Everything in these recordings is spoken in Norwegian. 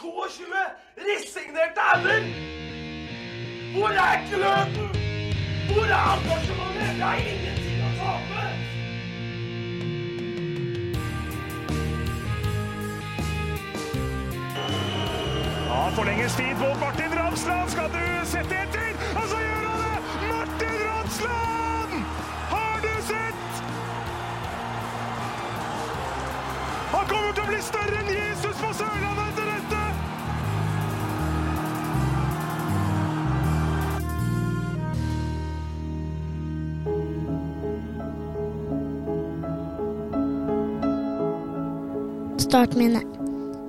22 resignerte ender! Hvor er gløden? Hvor er engasjementet? Det har ingenting å tape! Ja, forlenges tid på Martin Ramsland. Skal du sette etter? Og så gjør han det! Martin Ramsland! Har du sett? Han kommer til å bli større enn Jesus Startminne.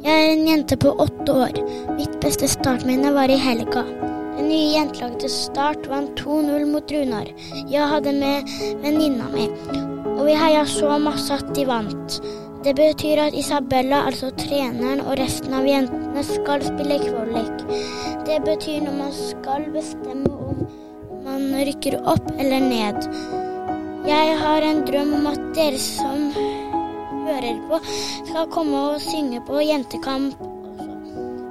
Jeg er en jente på åtte år. Mitt beste startminne var i helga. Det nye jentelaget til Start vant 2-0 mot Runar. Jeg hadde med venninna mi, og vi heia så masse at de vant. Det betyr at Isabella, altså treneren, og resten av jentene skal spille kvalik. Det betyr når man skal bestemme om man rykker opp eller ned. Jeg har en drøm om at dere som hører på, skal komme og synge på jentekamp.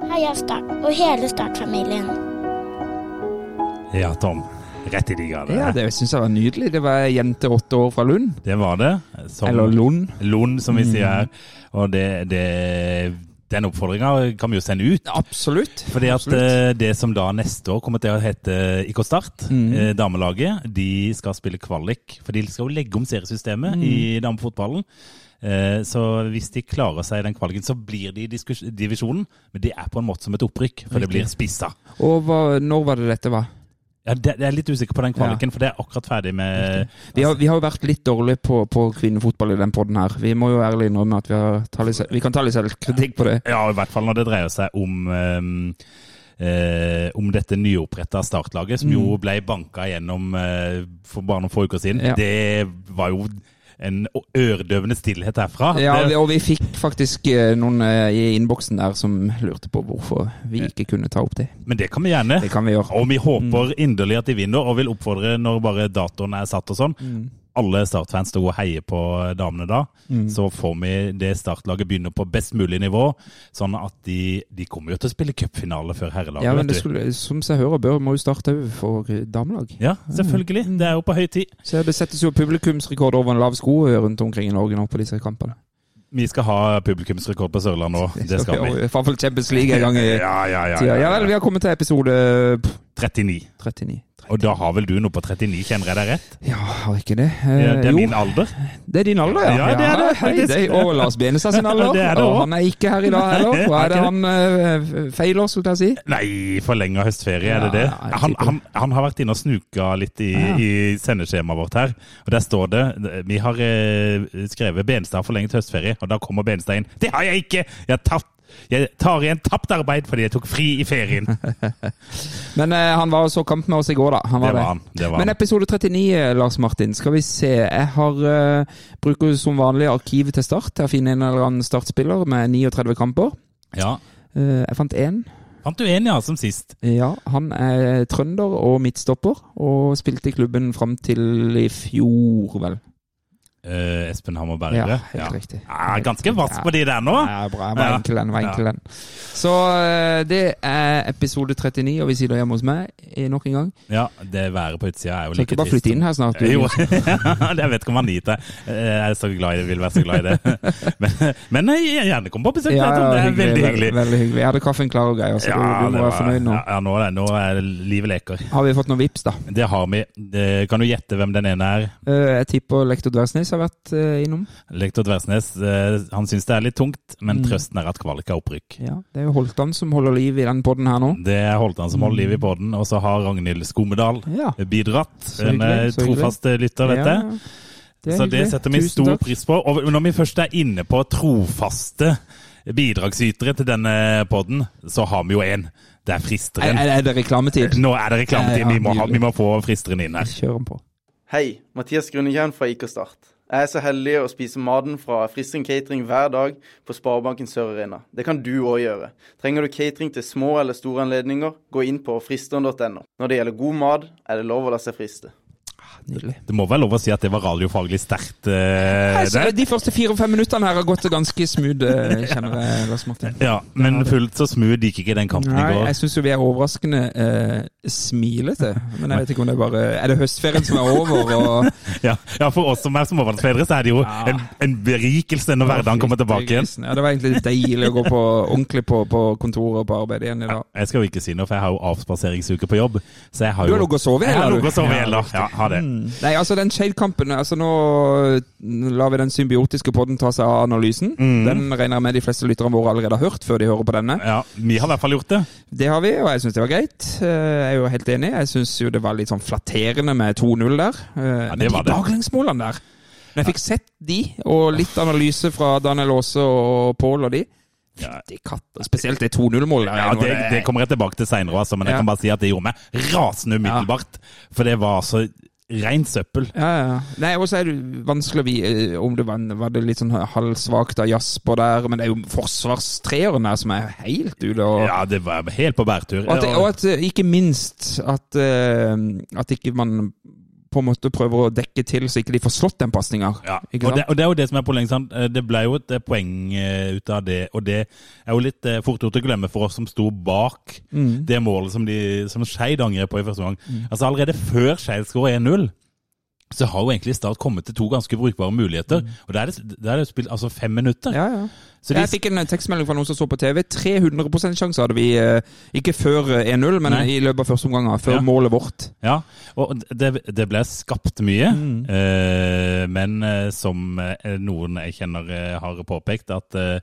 Heia Start og hele Start-familien. Ja, Tom. Rett i de grader. Ja, det syns jeg var nydelig. Det var ei jente åtte år fra Lund. Det var det. Som, Eller Lund. Lund, som vi Mm. sier her. Og det, det, den oppfordringa kan vi jo sende ut. Absolutt. Fordi at Absolutt. eh, det som da neste år kommer til å hete IK Start, Mm. eh, damelaget, de skal spille kvalik. For de skal jo legge om seriesystemet Mm. i damefotballen. Eh, Så hvis de klarer seg i den kvaliken, så blir de i divisjonen. Men det er på en måte som et opprykk, for det blir spissa. Og hva, når var det dette var? Ja, det, jeg er litt usikker på den kvaliken, for det er akkurat ferdig med Vi har, vi har jo vært litt dårlige på, på kvinnefotball i den podden her. Vi må jo ærlig innrømme at vi, litt, vi kan ta litt selvkritikk på det. Ja, i hvert fall når det dreier seg om um, eh, om dette nyoppretta startlaget, som jo ble banka gjennom eh, for bare noen få uker siden. Mm. Ja. Det var jo en øredøvende stillhet herfra. Ja, og vi fikk faktisk eh, noen eh, i innboksen der som lurte på hvorfor vi ikke kunne ta opp det. men det kan vi gjerne. Det kan vi gjøre. Og vi håper Mm. inderlig at de vinner, og vil oppfordre når bare datoen er satt og sånn. Mm. Alle Start-fans til å heie på damene da. Så får vi det startlaget begynne på best mulig nivå. Sånn at de, de kommer jo til å spille cupfinale før herrelaget. Ja, men det skulle, som seg hører bør, må jo starte òg for damelag. Ja, selvfølgelig. Mm. Det er jo på høy tid. Så det settes jo publikumsrekord over en lav sko rundt omkring i Norge nå på disse kampene. Vi skal ha publikumsrekord på Sørlandet òg. Det skal vi. I hvert fall Champions League en gang i Ja, ja, ja. tida. Ja ja, vel, vi har kommet til episode pff, 39. 39. Og da har vel du noe på 39, kjenner jeg deg rett? Ja, har ikke det? Eh, det er jo, min alder. det er din alder, ja. Ja, det er det, hei, det er- og Lars Benestad sin alder. Det er det og han er ikke her i dag heller. Hva Er det han eh, feiler, skulle jeg si? Nei, forlenga høstferie, er det det? Han, han, han har vært inne og snuka litt i, Ja. i sendeskjemaet vårt her. Og der står det Vi har eh, skrevet Benestad har forlenget høstferie, og da kommer Benestad inn. Det har jeg ikke! Jeg har tatt jeg tar igjen tapt arbeid fordi jeg tok fri i ferien. Men eh, han var og så kamp med oss i går, da. Han var Det var han. Det var Men episode 39, eh, Lars Martin, skal vi se. Jeg har uh, bruker som vanlig arkivet til start til å finne en eller annen startspiller med 39 kamper. Ja. Uh, jeg fant én. Fant du en, ja, som sist? Ja, han er trønder og midtstopper, og spilte i klubben fram til i fjor, vel. Eh, Espen Hammer Berge? Ja, helt riktig. Ja, ganske vass på de der nå. Ja, bra. Jeg var enkel den. var enkel den. Så uh, det er episode 39, og vi sitter hjemme hos meg eh, nok en gang. Ja, det været på utsida er jo Så like ikke bare flytte inn her snart. du. Jo, jeg vet ikke om han liker det. Jeg er så glad i det, vil være så glad i det. Men, men jeg gjerne kom på besøk. Ja, ja, det er hyggelig, veldig hyggelig. Veldig, hyggelig. Jeg hadde kaffen klar og greier, så du, du må det være fornøyd nå. Ja, ja, nå, er- nå er livet leker. Har vi fått noen vips da? Det har vi. Det, kan du gjette hvem den ene er? Uh, Jeg tipper Lektor Dversnes har vært eh, innom. Lektor Dversnes. eh, Han syns det er litt tungt, men Mm. trøsten er at kvalik er opprykk. Ja, Det er jo Holtan som holder liv i den podden her nå. Det er Holtan som holder liv i podden, og så har Ragnhild Skomedal Ja. bidratt. En eh, trofast lytter, vet jeg. Ja, det Så det setter vi stor pris på. Og når vi først er inne på trofaste bidragsytere til denne podden, så har vi jo én. Det er Er, fristeren. er er det reklametid? Nå er det reklametid. Ja, ja, Vi må, ha, vi må få fristeren inn her. Kjør på. Hei, Mathias Grunnekjern fra IK Start. Jeg er så heldig å spise maten fra Fristing Catering hver dag på Sparebanken Sør Arena. Det kan du òg gjøre. Trenger du catering til små eller store anledninger, gå inn på fristeren.no. Når det gjelder god mat, er det lov å la seg friste. Nydelig. Det må være lov å si at det var radiofaglig sterkt. eh, Altså, de første fire-fem minuttene her har gått ganske smooth, eh, kjenner jeg, Lars Martin. Ja, men fullt så smooth gikk ikke den kampen i går. jeg syns jo vi er overraskende eh, smilete. Men jeg vet ikke om det er bare Er det høstferien som er over? Og, Ja, ja, For oss som er småbarnsfedre, så er det jo en, en berikelse når hverdagen kommer tilbake igjen. Ja, Det var egentlig litt deilig å gå på, ordentlig på, på kontoret og på arbeid igjen i dag. Jeg skal jo ikke si noe, for jeg har jo avspaseringsuke på jobb. Så jeg har Du jo har ligget og sovet i Jeg har du? ligget og sovet i hele, ja, Ha det. Nei, altså den Shade-kampen altså Nå lar vi den symbiotiske podden ta seg av analysen. Mm. Den regner jeg med de fleste lytterne våre allerede har hørt før de hører på denne. Ja, Vi har i hvert fall gjort det. Det har vi, og jeg syns det var greit. Eh, Jeg er jo helt enig. Jeg syns jo det var litt sånn flatterende med 2-0 der. Ja, Men det de var det. baklengsmålene der Men jeg fikk sett de, og litt analyse fra Daniel Aase og Pål og de Fytti katter. Spesielt det 2-0-målet. Ja, det, det kommer jeg tilbake til seinere, altså, men jeg Ja. kan bare si at det gjorde meg rasende umiddelbart. For det var altså rent søppel. Ja, ja. Nei, og så er det vanskelig å vite om det var, var det litt sånn halvsvakt av Jasper der, men det er jo forsvarstreeren der som er helt ute. Og, Ja, det var helt på bærtur. og, at, og at eh, ikke minst at, eh, at ikke man på en måte prøver å dekke til så ikke de får slått den pasninga. Ja, og det, og det er jo det som er poenget. sant? Eh, Det ble jo et eh, poeng eh, ut av det, og det er jo litt fort gjort å glemme for oss som sto bak Mm. det målet som, de, som Skeid angrep på i første gang. Altså Allerede før Skeid skårer 1-0, så har jo egentlig Start kommet til to ganske brukbare muligheter. Og der er det, spilt altså fem minutter. Mm. Ja, ja. Så de, Jeg fikk en eh, tekstmelding fra noen som så på TV. 300% sjanse hadde vi, eh, ikke før eh, 1-0, men Nei. i løpet av første omgang, før Ja. målet vårt. ja, og det, det ble skapt mye, Mm. eh, men eh, som eh, noen jeg kjenner eh, har påpekt, at eh,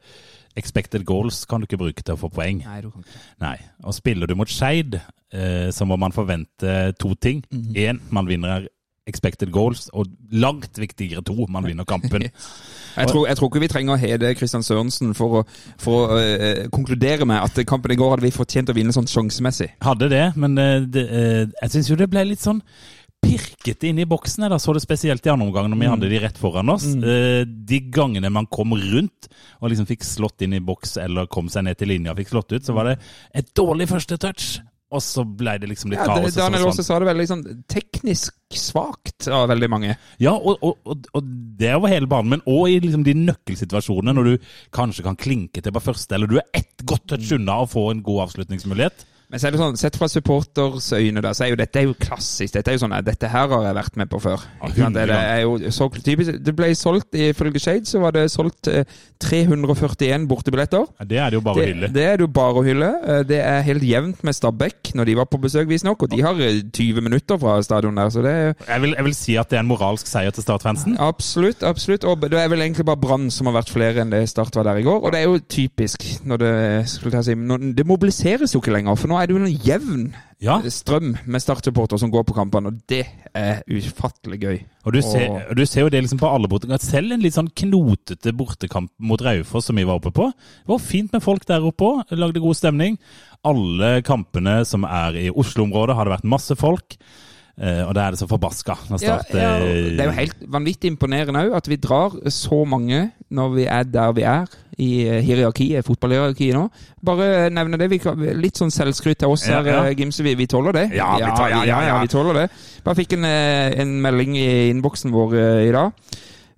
expected goals kan du ikke bruke til å få poeng. Nei, du kan ikke. Nei. Og spiller du mot Skeid, eh, så må man forvente to ting. Én, man vinner expected goals, og langt viktigere to, man vinner kampen. Jeg tror, jeg tror ikke vi trenger å hede Kristian Sørensen for å, for å eh, konkludere med at kampen i går hadde vi fortjent å vinne sånn sjansemessig. Hadde det, men eh, det, eh, jeg syns jo det ble litt sånn pirkete inn i boksen. Jeg da så det spesielt i andre omgang når vi hadde de rett foran oss. Mm. De gangene man kom rundt og liksom fikk slått inn i boks eller kom seg ned til linja og fikk slått ut, så var det et dårlig første touch. Og så ble det liksom litt Ja, kaos. Daniel Aase sa det veldig sånn teknisk svakt av veldig mange. Ja, og, og, og, det er over hele banen, men òg i liksom de nøkkelsituasjonene når du kanskje kan klinke til på første, eller du er ett godt touch unna å få en god avslutningsmulighet. Men så er det sånn, sett fra supporters øyne, da, så er jo dette er jo klassisk. Dette er jo sånn, dette her har jeg vært med på før. Ja, Det, det er jo så typisk. Det ble solgt, ifølge Shade, så var det solgt eh, 341 bortebilletter. Ja, det er det jo bare å hylle. det er det jo bare å hylle. Eh, Det er helt jevnt med Stabæk når de var på besøk, visstnok. Og de har eh, 20 minutter fra stadion der, så det er Jeg vil, jeg vil si at det er en moralsk seier til Start-fansen. Absolutt. absolutt. Og det er vel egentlig bare Brann som har vært flere enn det Start var der i går. Og det er jo typisk når det si, når, Det mobiliseres jo ikke lenger, for nå er det jo en jevn Ja, strøm med Start-supportere som går på kampene, og det er ufattelig gøy. og du ser, Og- og du ser jo det liksom på alle bortekamper. Selv en litt sånn knotete bortekamp mot Raufoss som vi var oppe på. Det var fint med folk der oppe òg. Lagde god stemning. Alle kampene som er i Oslo-området, har det vært masse folk. Eh, og da er det så forbaska Ja, ja, eh, det er jo helt vanvittig imponerende òg at vi drar så mange når vi er der vi er i eh, hierarkiet, fotballhierarkiet nå. Bare nevne det. Litt sånn selvskryt til oss her, ja. ja. Gimse. Vi, vi tåler det. Ja, vi tar- ja, ja, ja. vi tåler det. Bare fikk en, en melding i innboksen vår i dag.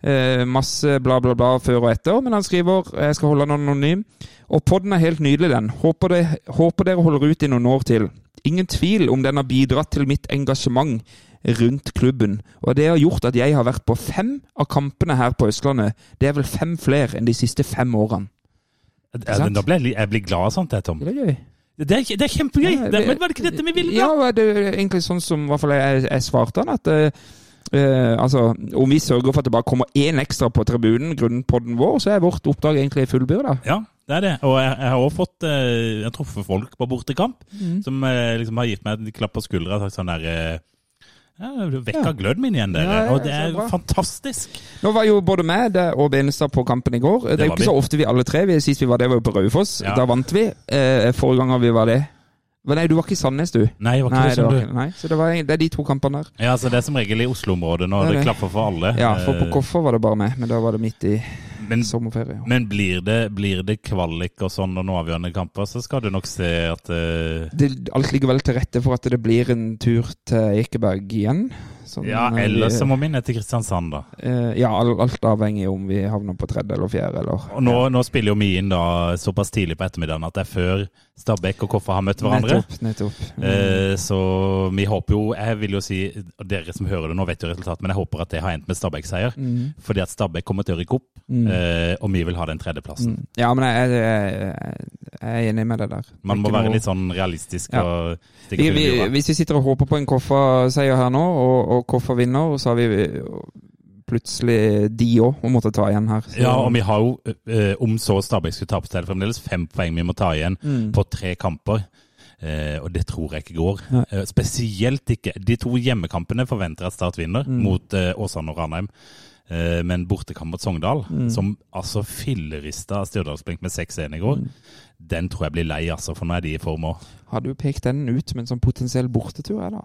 Eh, masse bla, bla, bla før og etter, men han skriver Jeg skal holde han anonym. Og podden er helt nydelig, den. Håper, det, håper dere holder ut i noen år til. Ingen tvil om den har bidratt til mitt engasjement rundt klubben. Og det har gjort at jeg har vært på fem av kampene her på Østlandet. Det er vel fem flere enn de siste fem årene. Ja, men Da blir jeg, jeg blir glad av sånt, jeg, Tom. Det er gøy. Det er, det er kjempegøy! Ja, det, var det ikke dette vi ville? Ja, det er egentlig sånn som i hvert fall jeg, jeg svarte han, at eh, eh, altså, om vi sørger for at det bare kommer én ekstra på tribunen grunnet podden vår, så er vårt oppdrag egentlig fullbyrda. Ja, det er det. Og jeg, jeg har også fått eh, Jeg har truffet folk på bortekamp Mm. som eh, liksom har gitt meg en klapp på skuldra og sagt sånn der eh, Vekka Ja. gløden min igjen, dere. Ja, ja, og det er fantastisk. Nå var jo både meg og Benestad på kampen i går. Det, Det er jo ikke vi. så ofte vi alle tre. Vi, sist vi var der, var jo på Raufoss. Da vant vi. Eh, forrige gang vi var det Men Nei, du var ikke i Sandnes, du. Nei, det var ikke Nei, det var du nei, så det, var, det er de to kampene der. Ja, så det er som regel i Oslo-området når Det det klapper for alle. Ja, for på Koffer var det bare meg, men da var det midt i Men, sommerferie. men blir, det, blir det kvalik og sånn og noen avgjørende kamper, så skal du nok se at uh... det, alt ligger vel til rette for at det blir en tur til Ekeberg igjen. Sånn, Ja, eller så må vi ned til Kristiansand, da. Uh, Ja, alt, avhengig om vi havner på tredje eller fjerde, eller Og nå, nå spiller jo vi inn da såpass tidlig på ettermiddagen at det er før Stabæk og Koffa har møtt hverandre. Nettopp. nettopp. Eh, så vi håper jo Jeg vil jo si, dere som hører det nå, vet jo resultatet, men jeg håper at det har endt med Stabæk-seier. Mm. Fordi at Stabæk kommer til å rykke opp, Mm. eh, og vi vil ha den tredjeplassen. Mm. Ja, men jeg, jeg, jeg er enig med deg der. Man må være litt sånn realistisk Ja. vi, vi. Hvis vi sitter og håper på en Koffa-seier her nå, og, og Koffa vinner, så har vi plutselig de òg og måtte ta igjen her. Så- Ja, og vi har jo, eh, om så Stabæk skulle tape, så er det fremdeles fem poeng vi må ta igjen Mm. på tre kamper. Eh, og det tror jeg ikke går. Eh, spesielt ikke De to hjemmekampene forventer at Start vinner, Mm. mot eh, Åsane og Ranheim. Eh, men bortekamp mot Sogndal, Mm. som altså fillerista Stjørdalsblink med 6-1 i går, Mm. den tror jeg blir lei, altså, for nå er de i form òg. Hadde jo pekt den ut som en sånn potensiell bortetur, jeg, da.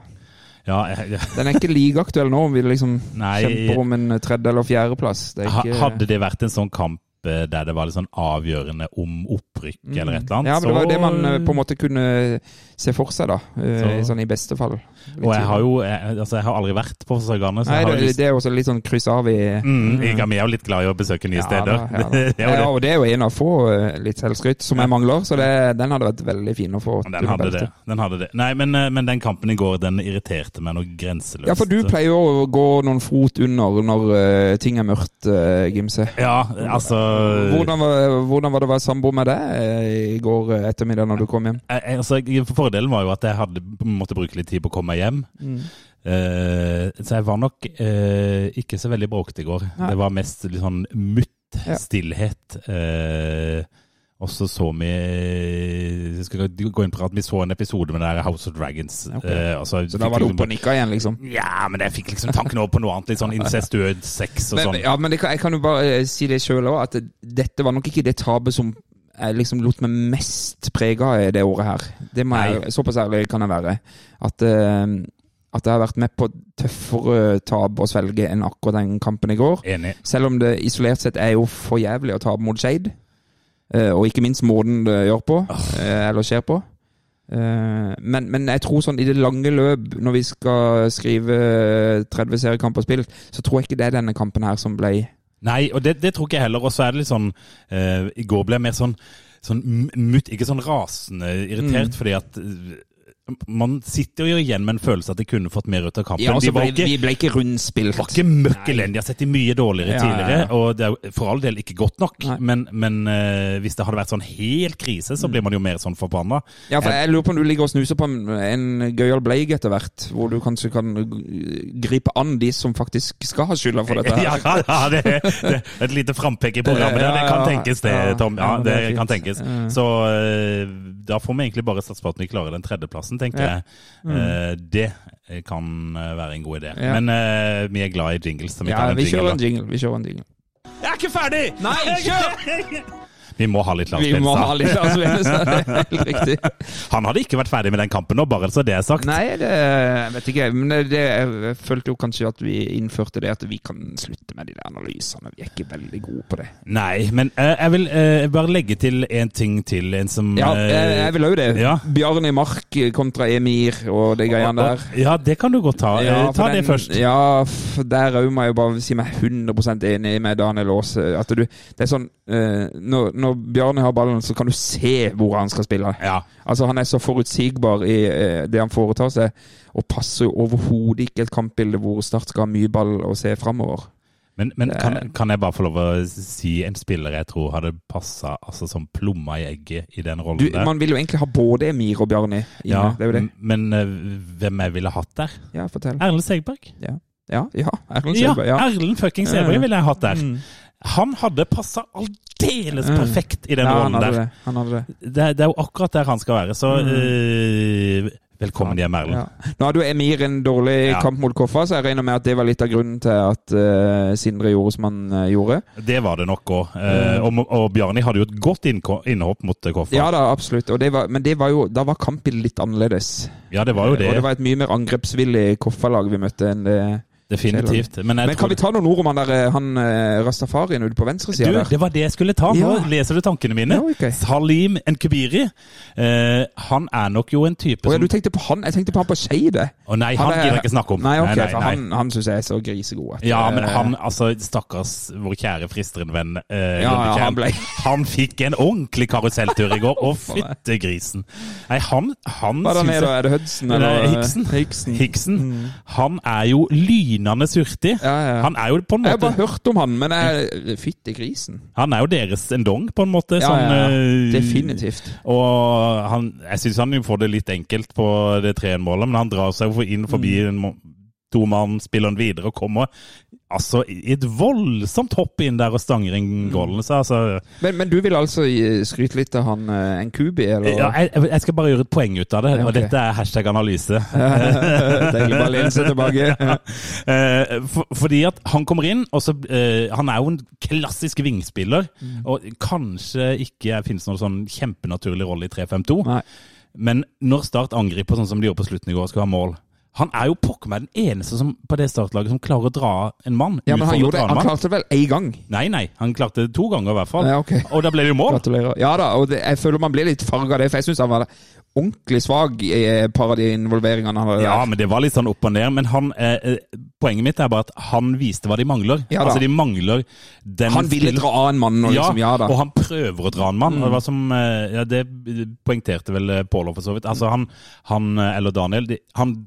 Ja, jeg, Den er ikke like aktuell nå, om vi liksom Nei. kjemper om en tredje- eller fjerdeplass. Er ikke hadde det vært en sånn kamp eh, der det var litt sånn avgjørende om opprykk Mm. eller et eller annet, Ja, men det var jo det man eh, på en måte kunne se for seg, da. eh, Så- Sånn i beste fall. Og jeg har jo jeg, altså, jeg har aldri vært på så Nei, det, lyst det er jo også litt sånn kryss av i Mm, jeg er vi er jo litt glad i å besøke nye Ja, steder. da, ja, da. Det Ja, og det er jo en av få eh, litt selvskryt som jeg mangler, så det, den hadde vært veldig fin å få. Den hadde det. Den hadde det. Nei, men, eh, men den kampen i går, den irriterte meg noe grenseløst. Ja, for du pleier jo å gå noen fot under når uh, ting er mørkt, uh, Gimse. Ja, altså Hvordan var, hvordan var det å være samboer med deg i går ettermiddag når du kom hjem? jeg, jeg- altså, jeg- Fordelen var jo at jeg hadde måtte bruke litt tid på å komme meg hjem. Mm. Eh, så jeg var nok eh, ikke så veldig bråkete i går. Nei. Det var mest litt sånn mutt, Ja. stillhet. Eh, og så så vi jeg skal gå inn på at vi så en episode med det der House of Dragons. Okay. Uh, Så da var det opp og nikka igjen, liksom? Ja, men jeg fikk liksom tanken over på noe annet. Litt sånn incestuød sex og sånn. ja, men det kan, jeg kan jo bare eh, si det sjøl òg, at dette var nok ikke det tapet som jeg liksom lot meg mest prege av det året her. Det må jeg, Såpass ærlig kan jeg være. At, uh, at jeg har vært med på tøffere tap å svelge enn akkurat den kampen i går. Enig. Selv om det isolert sett er jo for jævlig å tape mot Skeid. Uh, og ikke minst måten det gjør på, uh, eller skjer på. Men, men jeg tror sånn i det lange løp, når vi skal skrive 30 seriekamper spilt, så tror jeg ikke det er denne kampen her som ble Nei, og det, det tror ikke jeg heller. Og så er det litt sånn eh, I går ble jeg mer sånn, sånn mutt, ikke sånn rasende irritert, Mm. fordi at eh, man sitter jo igjen med en følelse at de kunne fått mer ut av kampen. Ja, altså, de var ble, ikke, vi ble ikke rundspilt. var ikke møkk elendige. Har sett de mye dårligere Ja, ja, tidligere, ja. og det er for all del ikke godt nok. Nei. Men, men uh, hvis det hadde vært sånn helt krise, så blir man jo mer sånn forbanna. Ja, for jeg lurer på om du ligger og snuser på en, en gøyal bleig etter hvert, hvor du kanskje kan gripe an de som faktisk skal ha skylda for dette. Ja, her. ja det, det, et lite frampek i programmet der. Det kan Ja, ja, tenkes, det, ja. Tom. Ja, Ja, det det er kan tenkes. Ja. Så uh, da får vi egentlig bare satse på at vi klarer den tredjeplassen, tenker Ja. jeg. Eh, Det kan eh, være en god idé. Ja. Men eh, vi er glad i jingles. Så vi, Ja, tar en vi jingle, kjører en jingle. Vi kjører en jingle. Jeg er ikke ferdig! Nei, kjør! Vi må ha litt Lars Vi må ha litt er helt riktig. Han hadde ikke vært ferdig med den kampen nå, bare så det er sagt. Nei, det vet ikke. Men det, jeg følte jo kanskje at vi innførte det at vi kan slutte med de der analysene. Vi er ikke veldig gode på det. Nei, men eh, jeg vil eh, bare legge til en ting til. En som Ja, eh, jeg, vil òg det. ja. Bjarne Mark kontra Emir og de greiene der. Ja, det kan du godt ta. Ja, ta den, det først. Ja, der òg må jeg bare si meg 100% enig med Daniel Aase. At du, det er sånn når, når Bjarne har ballen, så kan du se hvor han skal spille. Ja. Altså Han er så forutsigbar i eh, det han foretar seg, og passer jo overhodet ikke et kampbilde hvor Start skal ha mye ball og se framover. Men, men kan, kan jeg bare få lov å si en spiller jeg tror hadde passa altså, som plomma i egget i den rollen Du, der? man vil jo egentlig ha både Emir og Bjarne ja, det det. Men eh, hvem jeg ville hatt der? Ja, fortell. Erlend Segberg. Ja, ja. Erlend Ja, Selberg. Ja. Erlend fuckings Segberg ville jeg hatt der. Mm. Han hadde passa aldeles Mm. perfekt i den Ja, rollen der. det. Han hadde det. Det, det er jo akkurat der han skal være, så eh, velkommen hjem, Erlend. Ja. Nå hadde jo Emir en dårlig Ja. kamp mot Koffa, så jeg regner med at det var litt av grunnen til at uh, Sindre gjorde som han uh, gjorde. Det var det nok òg. og, og Bjarni hadde jo et godt innhopp mot eh, Koffa. Ja da, absolutt. Det var, men det var jo, da var kampen litt annerledes. Ja, det var jo det. Og det var et mye mer angrepsvillig Koffa-lag vi møtte enn det Definitivt. Men, Men kan vi ta noen ord om han der eh, han eh, Rastafarien ute på venstresida der? det var det jeg skulle ta. Nå Ja. leser du tankene mine. Ja, okay. Salim Nkubiri. Eh, han er nok jo en type oh, ja, som du tenkte på han? Jeg tenkte på han på Skeide. Oh, nei, han han gidder jeg ikke snakke om. Nei, ok, Nei, nei, for han, han syns jeg er så grisegod. at, Ja, men eh, han, altså, stakkars vår kjære fristeren-venn eh, Ja, han ble- han fikk en ordentlig karuselltur i går. Å, fytte grisen. Nei, han, han Hva er det jeg- Er det Hudson Eller Hiksen? Hiksen. Hickson. Hickson. Han er jo lynende surtig. Ja, ja. Han er jo på en måte Jeg har bare hørt om han, men jeg Fytti grisen. Han er jo deres endong, på en måte. Ja, sånn, eh, Definitivt. Og han, jeg syns han får det litt enkelt på det 3-1-målet, men han drar seg inn forbi Mm. han videre og kommer altså et voldsomt hopp inn der og stanger inn Mm. Så altså Men, men du vil altså skryte litt av han en Nkubi, eller? ja, jeg, jeg skal bare gjøre et poeng ut av det, og dette er hashtag analyse. Deilig bare å lene seg tilbake. Eh, for, fordi at han kommer inn, og så eh, Han er jo en klassisk vingspiller. Mm. Og kanskje ikke finnes noen sånn kjempenaturlig rolle i 3-5-2. Men når Start angriper sånn som de gjorde på slutten i går, skal ha mål Han er jo pokker meg den eneste som, på det startlaget som klarer å dra en mann. Ja, men han, gjorde det. han klarte vel én gang. Nei, nei. Han klarte det to ganger i hvert fall. Ja, okay. Og da ble det jo mål. Gratulerer. Ja da, og det, jeg føler man blir litt farga av det, for jeg syns han var ordentlig svak i et par av de involveringene han hadde. Ja, men det var litt sånn opp og ned. Men han, eh, eh, poenget mitt er bare at han viste hva de mangler. Ja altså, de mangler den Han ville dra av en mann, og liksom, ja, da. Mm. og han prøver å dra en mann. og Det var som, eh, ja, det poengterte vel eh, Pål for så vidt. Altså, han, han eh, eller Daniel, de, han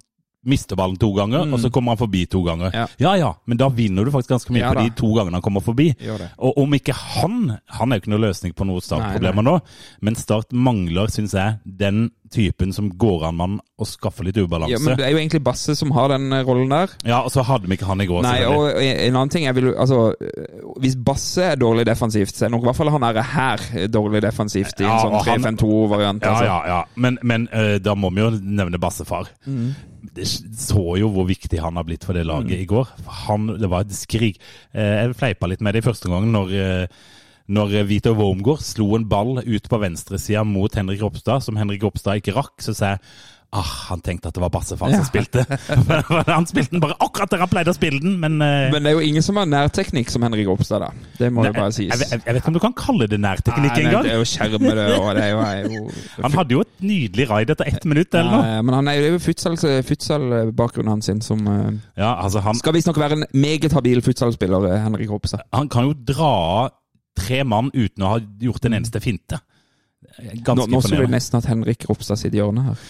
mister ballen to ganger, og så kommer han forbi to ganger. Mm. Ja. ja ja, men da vinner du faktisk ganske mye Ja på de to gangene han kommer forbi. Og om ikke han Han er jo ikke noe løsning på noen startproblemer nå, men Start mangler, syns jeg, den typen som går an man å skaffe litt ubalanse. Ja, men det er jo egentlig Basse som har den eh, rollen der. Ja, og så hadde vi ikke han i går. Nei, og en annen ting jeg vil, altså, øh, Hvis Basse er dårlig defensivt, så er nok i hvert fall han er her dårlig defensivt i en sånn 3-5-2-variant. Ja, altså. ja, ja. Men, men uh, da må vi jo nevne Bassefar. Mm. Det så jo hvor viktig han har blitt for det laget Mm. i går. Han, det var et skrik. Eh, jeg fleipa litt med det i første gang når, eh, når Vito Wormgård slo en ball ut på venstresida mot Henrik Ropstad, som Henrik Ropstad ikke rakk. Så sa jeg ah, han tenkte at det var Bassefar som spilte. han spilte den bare akkurat der han pleide å spille den, men, uh... Men det er jo ingen som har nærteknikk som Henrik Ropstad, da. Det må Nei, jo bare sies. jeg, jeg vet ikke om du kan kalle det nærteknikk engang. Det er jo skjermede, og det er jo, er jo Han hadde jo et nydelig raid etter ett minutt eller noe. Men han er jo futsal- futsal-bakgrunnen hans sin som uh... Ja, altså han, Skal visstnok være en meget habil futsalspiller, øh, Henrik Ropstad. han kan jo dra tre mann uten å ha gjort en eneste finte. Nå, imponerende. nå skulle vi nesten hatt Henrik Ropstad sitt hjørne her.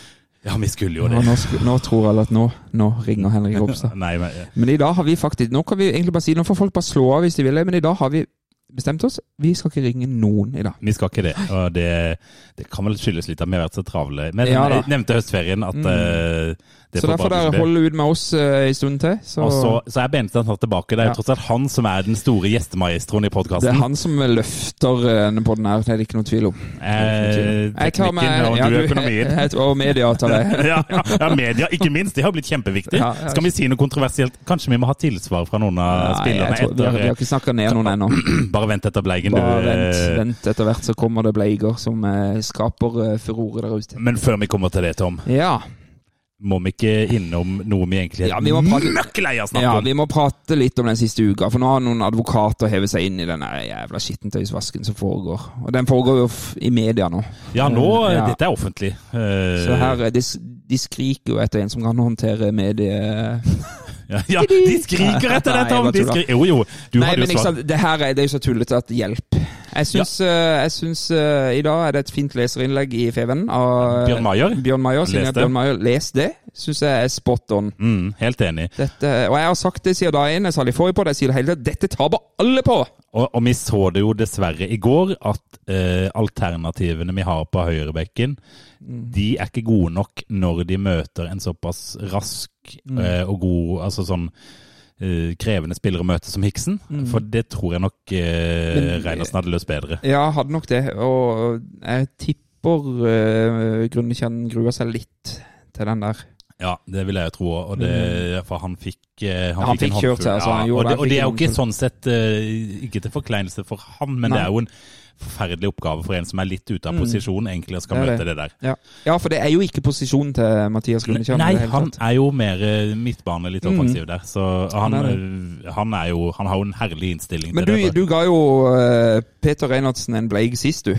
Ja, vi skulle jo det. det. nå, sku- nå tror alle at nå, nå ringer Henrik Ropstad. Men, Men i dag har vi faktisk Nå kan vi egentlig bare si Nå får folk bare slå av hvis de vil men i dag har vi bestemt oss. Vi skal ikke ringe noen i dag. vi skal ikke det. Og det, det kan vel skyldes litt at vi har vært så travle. Men Ja da. jeg nevnte høstferien at Mm. eh, det Så derfor dere holder holde ut med oss uh, en stund til. Så, Og så, så er Benestad tatt tilbake. Det er jo Ja. tross alt han som er den store gjestemaestroen i det er han som løfter denne uh, podden her, det er det ikke noe tvil om. Eh, Jeg tar meg og ja, du du- jeg, Og media tar det. ja, ja, media, ikke minst. Det har blitt kjempeviktig. Skal vi si noe kontroversielt? Kanskje vi må ha tilsvar fra noen av spillerne tror, vi, har, vi har ikke snakka ned noen ennå. Bare vent etter Bleigen, du. Bare vent, eh, vent. Etter hvert så kommer det bleiger som eh, skaper eh, furore der ute. Men før vi kommer til det, Tom, Ja. må vi ikke innom noe vi egentlig Ja, er vi må prate- møkkelei av snakke ja, om? vi må prate litt om den siste uka. For nå har noen advokater hevet seg inn i den jævla skittentøysvasken som foregår. Og den foregår jo i media nå. Ja, nå Ja. Dette er offentlig. Så her, de, de skriker jo etter en som kan håndtere medie... ja, ja, de skriker etter deg, Tom! De skriker. jo, jo. Du Nei, men jo ikke sant, det her er, det er jo så tullete at hjelp. Jeg syns, eh, jeg syns uh, i dag er det et fint leserinnlegg i Feven av Bjørn Maier? Bjørn Maier, Les jeg det. Bjørn Maier. Les det. Syns jeg er spot on. Mm, helt enig. Dette, og jeg har sagt det siden da én, jeg sa det i forrige på det, jeg sier det hele tiden. Dette taper alle på! Og, og vi så det jo dessverre i går, at eh, alternativene vi har på høyrebekken, Mm. de er ikke gode nok når de møter en såpass rask Mm. eh, og god Altså sånn uh, krevende spillere å møte som Hiksen. For det tror jeg nok Mm. Reinersen hadde løst bedre. Ja, hadde nok det. Og jeg tipper uh, Grunnekjenn gruer seg litt til den der. Ja, det vil jeg jo tro. Og det, for han fikk Han, Mm. Han fikk, fikk kjørt seg, altså, Ja, og, det, og det er jo ikke sånn sett Ikke til forkleinelse for han, men Nei. det er jo en forferdelig oppgave for en som er litt ute av posisjon, egentlig, og skal Mm. Det møte det der. Ja. ja, for det er jo ikke posisjonen til Mathias Lundekjær. Nei, det han er jo mer eh, midtbane, litt offensiv der. Så han, Han er eh, han er jo Han har jo en herlig innstilling Men til du, det. du ga jo eh, Peter Reinhardsen en bleig sist, du.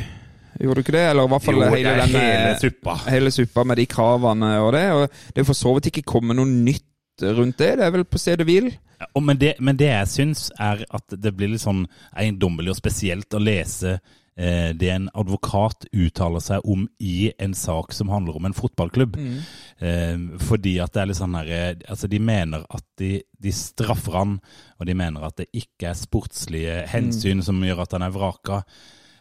Gjorde du ikke det? Eller i hvert fall jo, hele, denne, hele suppa. hele suppa med de kravene og det. Og det er for så vidt ikke kommet noe nytt rundt det. Det er vel på stedet hvil. Ja, men, det, men det jeg syns, er at det blir litt sånn eiendommelig og spesielt å lese eh, det en advokat uttaler seg om i en sak som handler om en fotballklubb. Eh, fordi at det er litt sånn her eh, Altså, de mener at de, de straffer han, og de mener at det ikke er sportslige hensyn som gjør at han er vraka.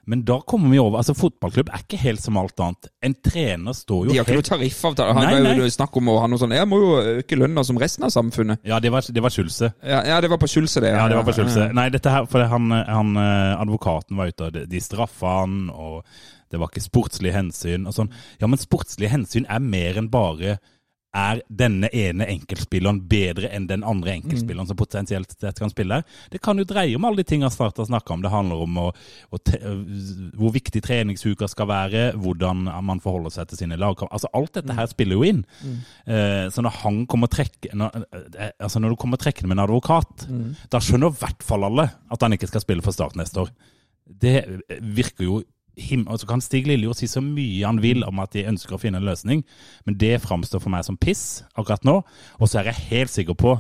Men da kommer vi over Altså, fotballklubb er ikke helt som alt annet. En trener står jo De har ikke noe helt tariffavtale. Han Nei, nei. snakk om å ha noe sånn Jeg må jo øke lønna som resten av samfunnet. Ja, det var, det var Schulze. Ja, ja det var på Skjulse, det. Ja, det var på Schulze. Nei, dette her, for han, han, eh, advokaten var ute, og de- de straffa han, og det var ikke sportslige hensyn og sånn. Ja, men sportslige hensyn er mer enn bare er denne ene enkeltspilleren bedre enn den andre enkeltspilleren som potensielt sett kan spille her? Det kan jo dreie om alle de tingene Start har snakka om. Det handler om å, å te, hvor viktig treningsuka skal være, hvordan man forholder seg til sine lagkamper. Altså, alt dette her spiller jo inn. Eh, så når han kommer trekke, når, eh, altså når du kommer trekkende med en advokat, da skjønner i hvert fall alle at han ikke skal spille for Start neste år. Det virker jo him altså kan Stig Lillejord si så mye han vil om at de ønsker å finne en løsning, men det framstår for meg som piss akkurat nå. Og så er jeg helt sikker på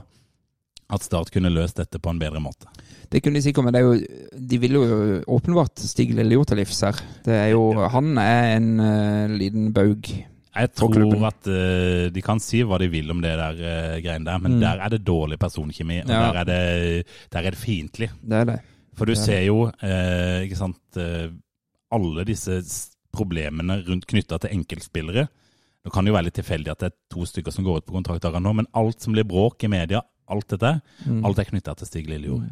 at Start kunne løst dette på en bedre måte. Det kunne de sikkert, men det er jo, de vil jo åpenbart Stig Lillejord til livs her. Det er jo, Han er en uh, liten baug. Jeg tror at uh, de kan si hva de vil om det der uh, greiene der, men der er det dårlig personkjemi, og Mm. Ja. der, er det, der er det fiendtlig. Det er det. For du er ser jo, eh, ikke sant, alle disse problemene rundt knytta til enkeltspillere. Nå kan det jo være litt tilfeldig at det er to stykker som går ut på kontrakt akkurat nå, men alt som blir bråk i media, alt dette, Mm. alt er knytta til Stig Lillejord.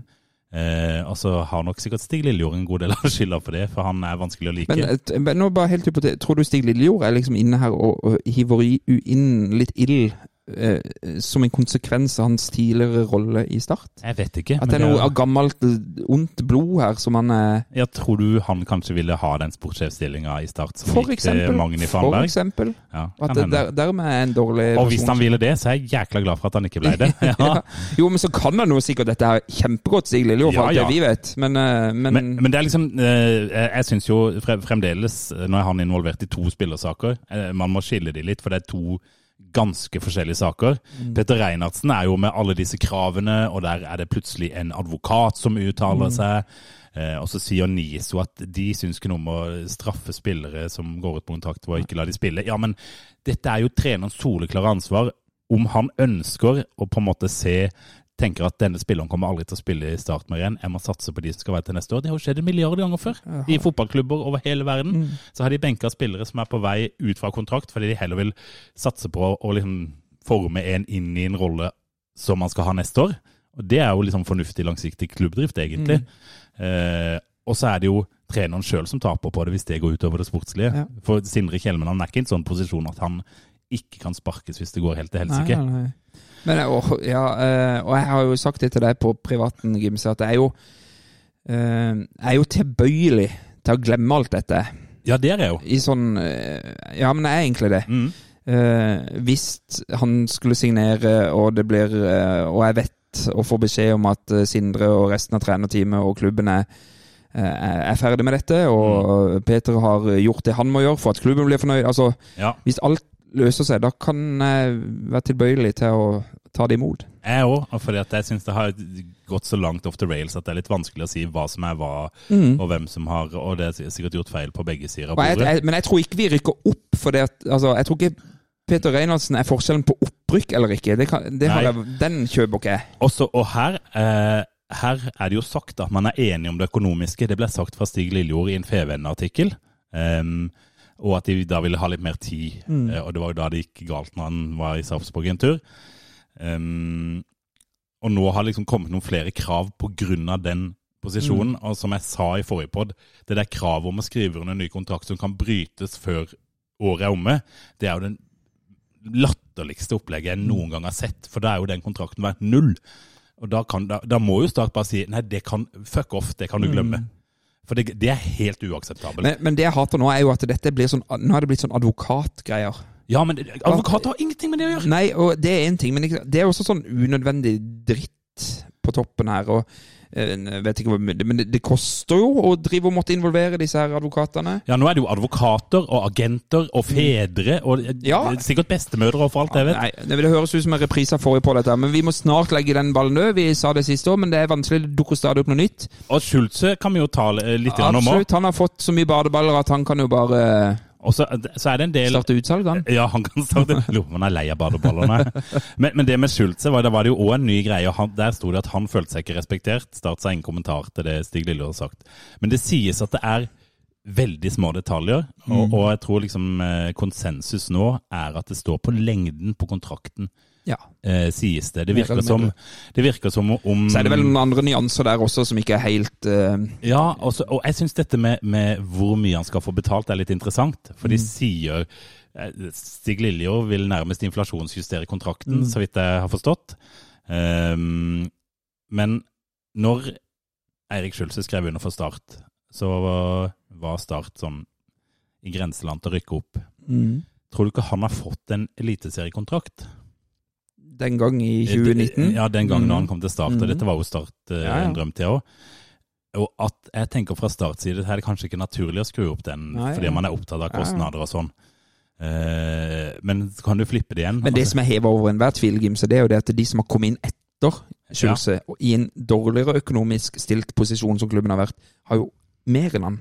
Eh, og så har nok sikkert Stig Lillejord en god del av skylda for det, for han er vanskelig å like. Men, et- men nå bare helt hypotet, tror du Stig Lillejord er liksom inne her og, og hiver inn litt ild eh, som en konsekvens av hans tidligere rolle i Start? jeg vet ikke. At det er noe av gammelt, eh, ondt blod her som han er jeg tror du han kanskje ville ha den sportssjefstillinga i Start som For gikk til eksempel. Farnberg? For eksempel. Ja, At det der, dermed er en dårlig Og hvis han ville det, så er jeg jækla glad for at han ikke ble det. Ja. Jo, men så kan han jo sikkert dette her kjempegodt, Stig Lillejord, for alt ja. det vi vet. Men, eh, men, Men, men det er liksom eh, Jeg, syns jo fremdeles, når jeg er han involvert i to spillersaker, eh, man må skille de litt, for det er to ganske forskjellige saker. Petter Reinhardsen er jo med alle disse kravene, og der er det plutselig en advokat som uttaler seg. Eh, og så sier NISO at de syns ikke noe om å straffe spillere som går ut på kontakt og ikke la de spille. Ja, men dette er jo trenerens soleklare ansvar. Om han ønsker å på en måte se tenker at denne spilleren kommer aldri til å spille i Start mer igjen, jeg må satse på de som skal være til neste år. Det har jo skjedd en milliard ganger før. I fotballklubber over hele verden så har de benka spillere som er på vei ut fra kontrakt, fordi de heller vil satse på å liksom forme en inn i en rolle som man skal ha neste år. Og Det er jo liksom fornuftig, langsiktig klubbdrift, egentlig. Eh, og så er det jo treneren sjøl som taper på det hvis det går utover det sportslige. Ja. For Sindre Kjellmen han er ikke i en sånn posisjon at han ikke kan sparkes hvis det går helt til helsike. Nei, nei, nei. Men, og, ja, eh, og jeg har jo sagt det til deg på privaten, Gimse, at jeg er jo, eh, jeg er jo tilbøyelig til å glemme alt dette. Ja, det er jeg jo. I sånn eh, Ja, men jeg er egentlig det. Mm. Hvis han skulle signere, og det blir Og jeg vet og får beskjed om at Sindre og resten av trenerteamet og klubben er, er ferdig med dette, og Peter har gjort det han må gjøre for at klubben blir fornøyd Altså, Ja. hvis alt løser seg, da kan jeg være tilbøyelig til å ta det imot. Jeg òg, for jeg syns det har gått så langt off the rails at det er litt vanskelig å si hva som er hva, og hvem som har Og det er sikkert gjort feil på begge sider av bordet. bordet. jeg, men jeg tror ikke vi rykker opp for det at altså, Jeg tror ikke Peter Reinhardsen er forskjellen på opprykk eller ikke. Det kan, det har jeg, den kjøper ikke jeg. Også, og her, eh, her er det jo sagt at man er enig om det økonomiske. Det ble sagt fra Stig Lillejord i en FVN-artikkel Um, og at de da ville ha litt mer tid. Eh, og det var jo da det gikk galt når han var i Sarpsborg en tur. Um, og nå har det liksom kommet noen flere krav av den posisjonen. Og som jeg sa i forrige pod, det der kravet om å skrive under en ny kontrakt som kan brytes før året er omme, det er jo den latterligste opplegget jeg noen gang har sett. For da er jo den kontrakten verdt null. Og da, kan, da, da må jo Start bare si nei, det kan fuck off, det kan du glemme. For det, det er helt uakseptabelt. Men, men det jeg hater nå, er jo at dette blir sånn Nå er det blitt sånn advokatgreier. ja, men advokater har ingenting med det å gjøre! Nei, og det er én ting, men det er også sånn unødvendig dritt på toppen her. og vet ikke hvor mye, Men det, det koster jo å drive og måtte involvere disse her advokatene. Ja, nå er det jo advokater og agenter og fedre og eh, Ja. sikkert bestemødre og for alt jeg vet. Nei, det, det høres ut som en reprise av forrige på dette, men vi må snart legge den ballen død. Vi sa det siste år, men det er vanskelig. Det dukker stadig opp noe nytt. Og Schulze kan vi jo ta eh, litt om òg. Absolutt. Han har fått så mye badeballer at han kan jo bare Og så, så er det en del starte utsalg, han. Ja, han kan starte Lurer på om han er lei av badeballene. Men, men det med Schulze, var, var det jo òg en ny greie. og Han, der sto det at han følte seg ikke respektert. Start seg ingen kommentar til det Stig Lille har sagt. Men det sies at det er veldig små detaljer. Og, Mm. og jeg tror liksom eh, konsensus nå er at det står på lengden på kontrakten, Ja. eh, sies det. Det virker, som, det virker som om Så er det vel noen andre nyanser der også som ikke er helt eh, Ja, også, og jeg syns dette med, med hvor mye han skal få betalt er litt interessant. For Mm. de sier eh, Stig Liljor vil nærmest inflasjonsjustere kontrakten, Mm. så vidt jeg har forstått. Um, men når Eirik Schulze skrev under for Start, så var, var Start sånn i grenseland til å rykke opp. Tror du ikke han har fått en eliteseriekontrakt? Den gang i 2019. Ja, den gangen mm. han kom til Start. Og Mhm. dette var jo Start eh, Ja, ja. en drøm til òg. Og at jeg tenker fra startside her er det kanskje ikke naturlig å skru opp den Nei, fordi ja. man er opptatt av Ja, ja. kostnader og sånn. Eh, men kan du flippe det igjen. Men det Altså, som er heva over enhver tvil, Gimse, det er jo det at de som har kommet inn etter Schulze, og i en dårligere økonomisk stilt posisjon som klubben har vært, har jo mer enn han.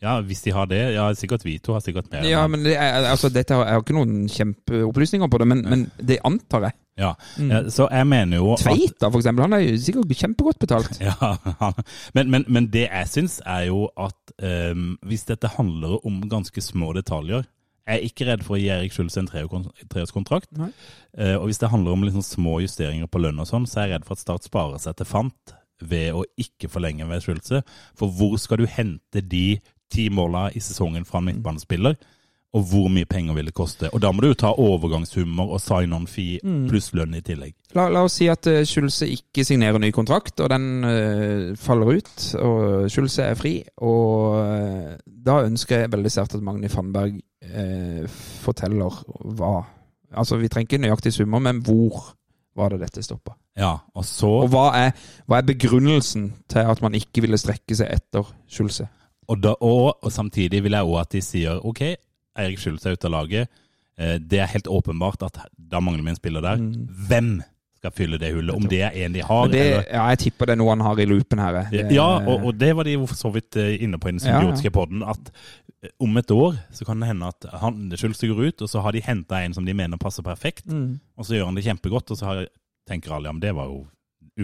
ja, hvis de har det. Ja, sikkert vi to har sikkert mer. Ja, men det er, altså, dette har, jeg har ikke noen kjempeopplysninger på det, men, men det antar jeg. Ja. Mm. Eh, Så jeg mener jo at Tveita, for eksempel, han er jo sikkert kjempegodt betalt. Ja, men, men, men det jeg syns er jo at um, hvis dette handler om ganske små detaljer Jeg er ikke redd for å gi Erik Schulz en treårskontrakt. Eh, og hvis det handler om liksom små justeringer på lønn og sånn, så er jeg redd for at Start sparer seg til fant ved å ikke forlenge ved Schulze. For hvor skal du hente de ti måla i sesongen fra en midtbanespiller? Og hvor mye penger vil det koste? Og da må du ta overgangssummer og sign-on-fee pluss lønn i tillegg. La, la oss si at uh, Schulze ikke signerer ny kontrakt, og den uh, faller ut, og Schulze er fri. Og uh, da ønsker jeg veldig sterkt at Magni Fannberg forteller hva Altså, vi trenger ikke nøyaktige summer, men hvor var det dette stoppa? Ja, og så Og hva er, hva er begrunnelsen til at man ikke ville strekke seg etter Schulze? Og, da, og, og samtidig vil jeg òg at de sier OK, Eirik Schultz er ute av laget. Eh, det er helt åpenbart at da mangler vi en spiller der. Hvem skal fylle det hullet? Om det er en de har, det, eller ja, jeg tipper det er noe han har i loopen her. Det- Ja, og, og det var de for så vidt eh, inne på i den Ja, ja. symbiotiske podden. At eh, om et år så kan det hende at han, Schultz går ut, og så har de henta en som de mener passer perfekt. Mm. Og så gjør han det kjempegodt, og så har, tenker alle ja, men det var jo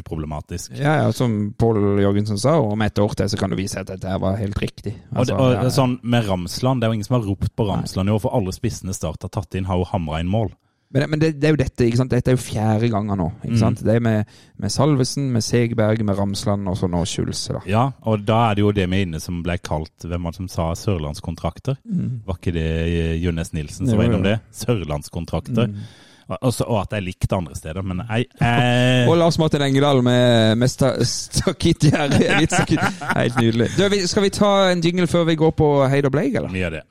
uproblematisk. Ja, ja, som Pål Jørgensen sa, om et år til så kan du vise at dette var helt riktig. Og, Altså, det, og ja, sånn med Ramsland, det er jo ingen som har ropt på Ramsland i år, for alle spissene Start har tatt inn, har jo hamra inn mål. Men, men det, det er jo dette, ikke sant? Dette er jo fjerde gangen nå. ikke Mm. sant? Det er med, med Salvesen, med Segberg, med Ramsland og så nå Skjulse. da. Ja, og da er det jo det med inne som ble kalt Hvem var det som sa sørlandskontrakter? Var ikke det Jønnes Nilsen som var innom det? Sørlandskontrakter. Og, og, så- og at jeg likte andre steder. Men jeg, jeg Og Lars Martin Engedal med, med sta, stakittgjerde. Helt nydelig. Du, skal vi ta en jingle før vi går på Heid og Bleik, eller? Vi gjør det.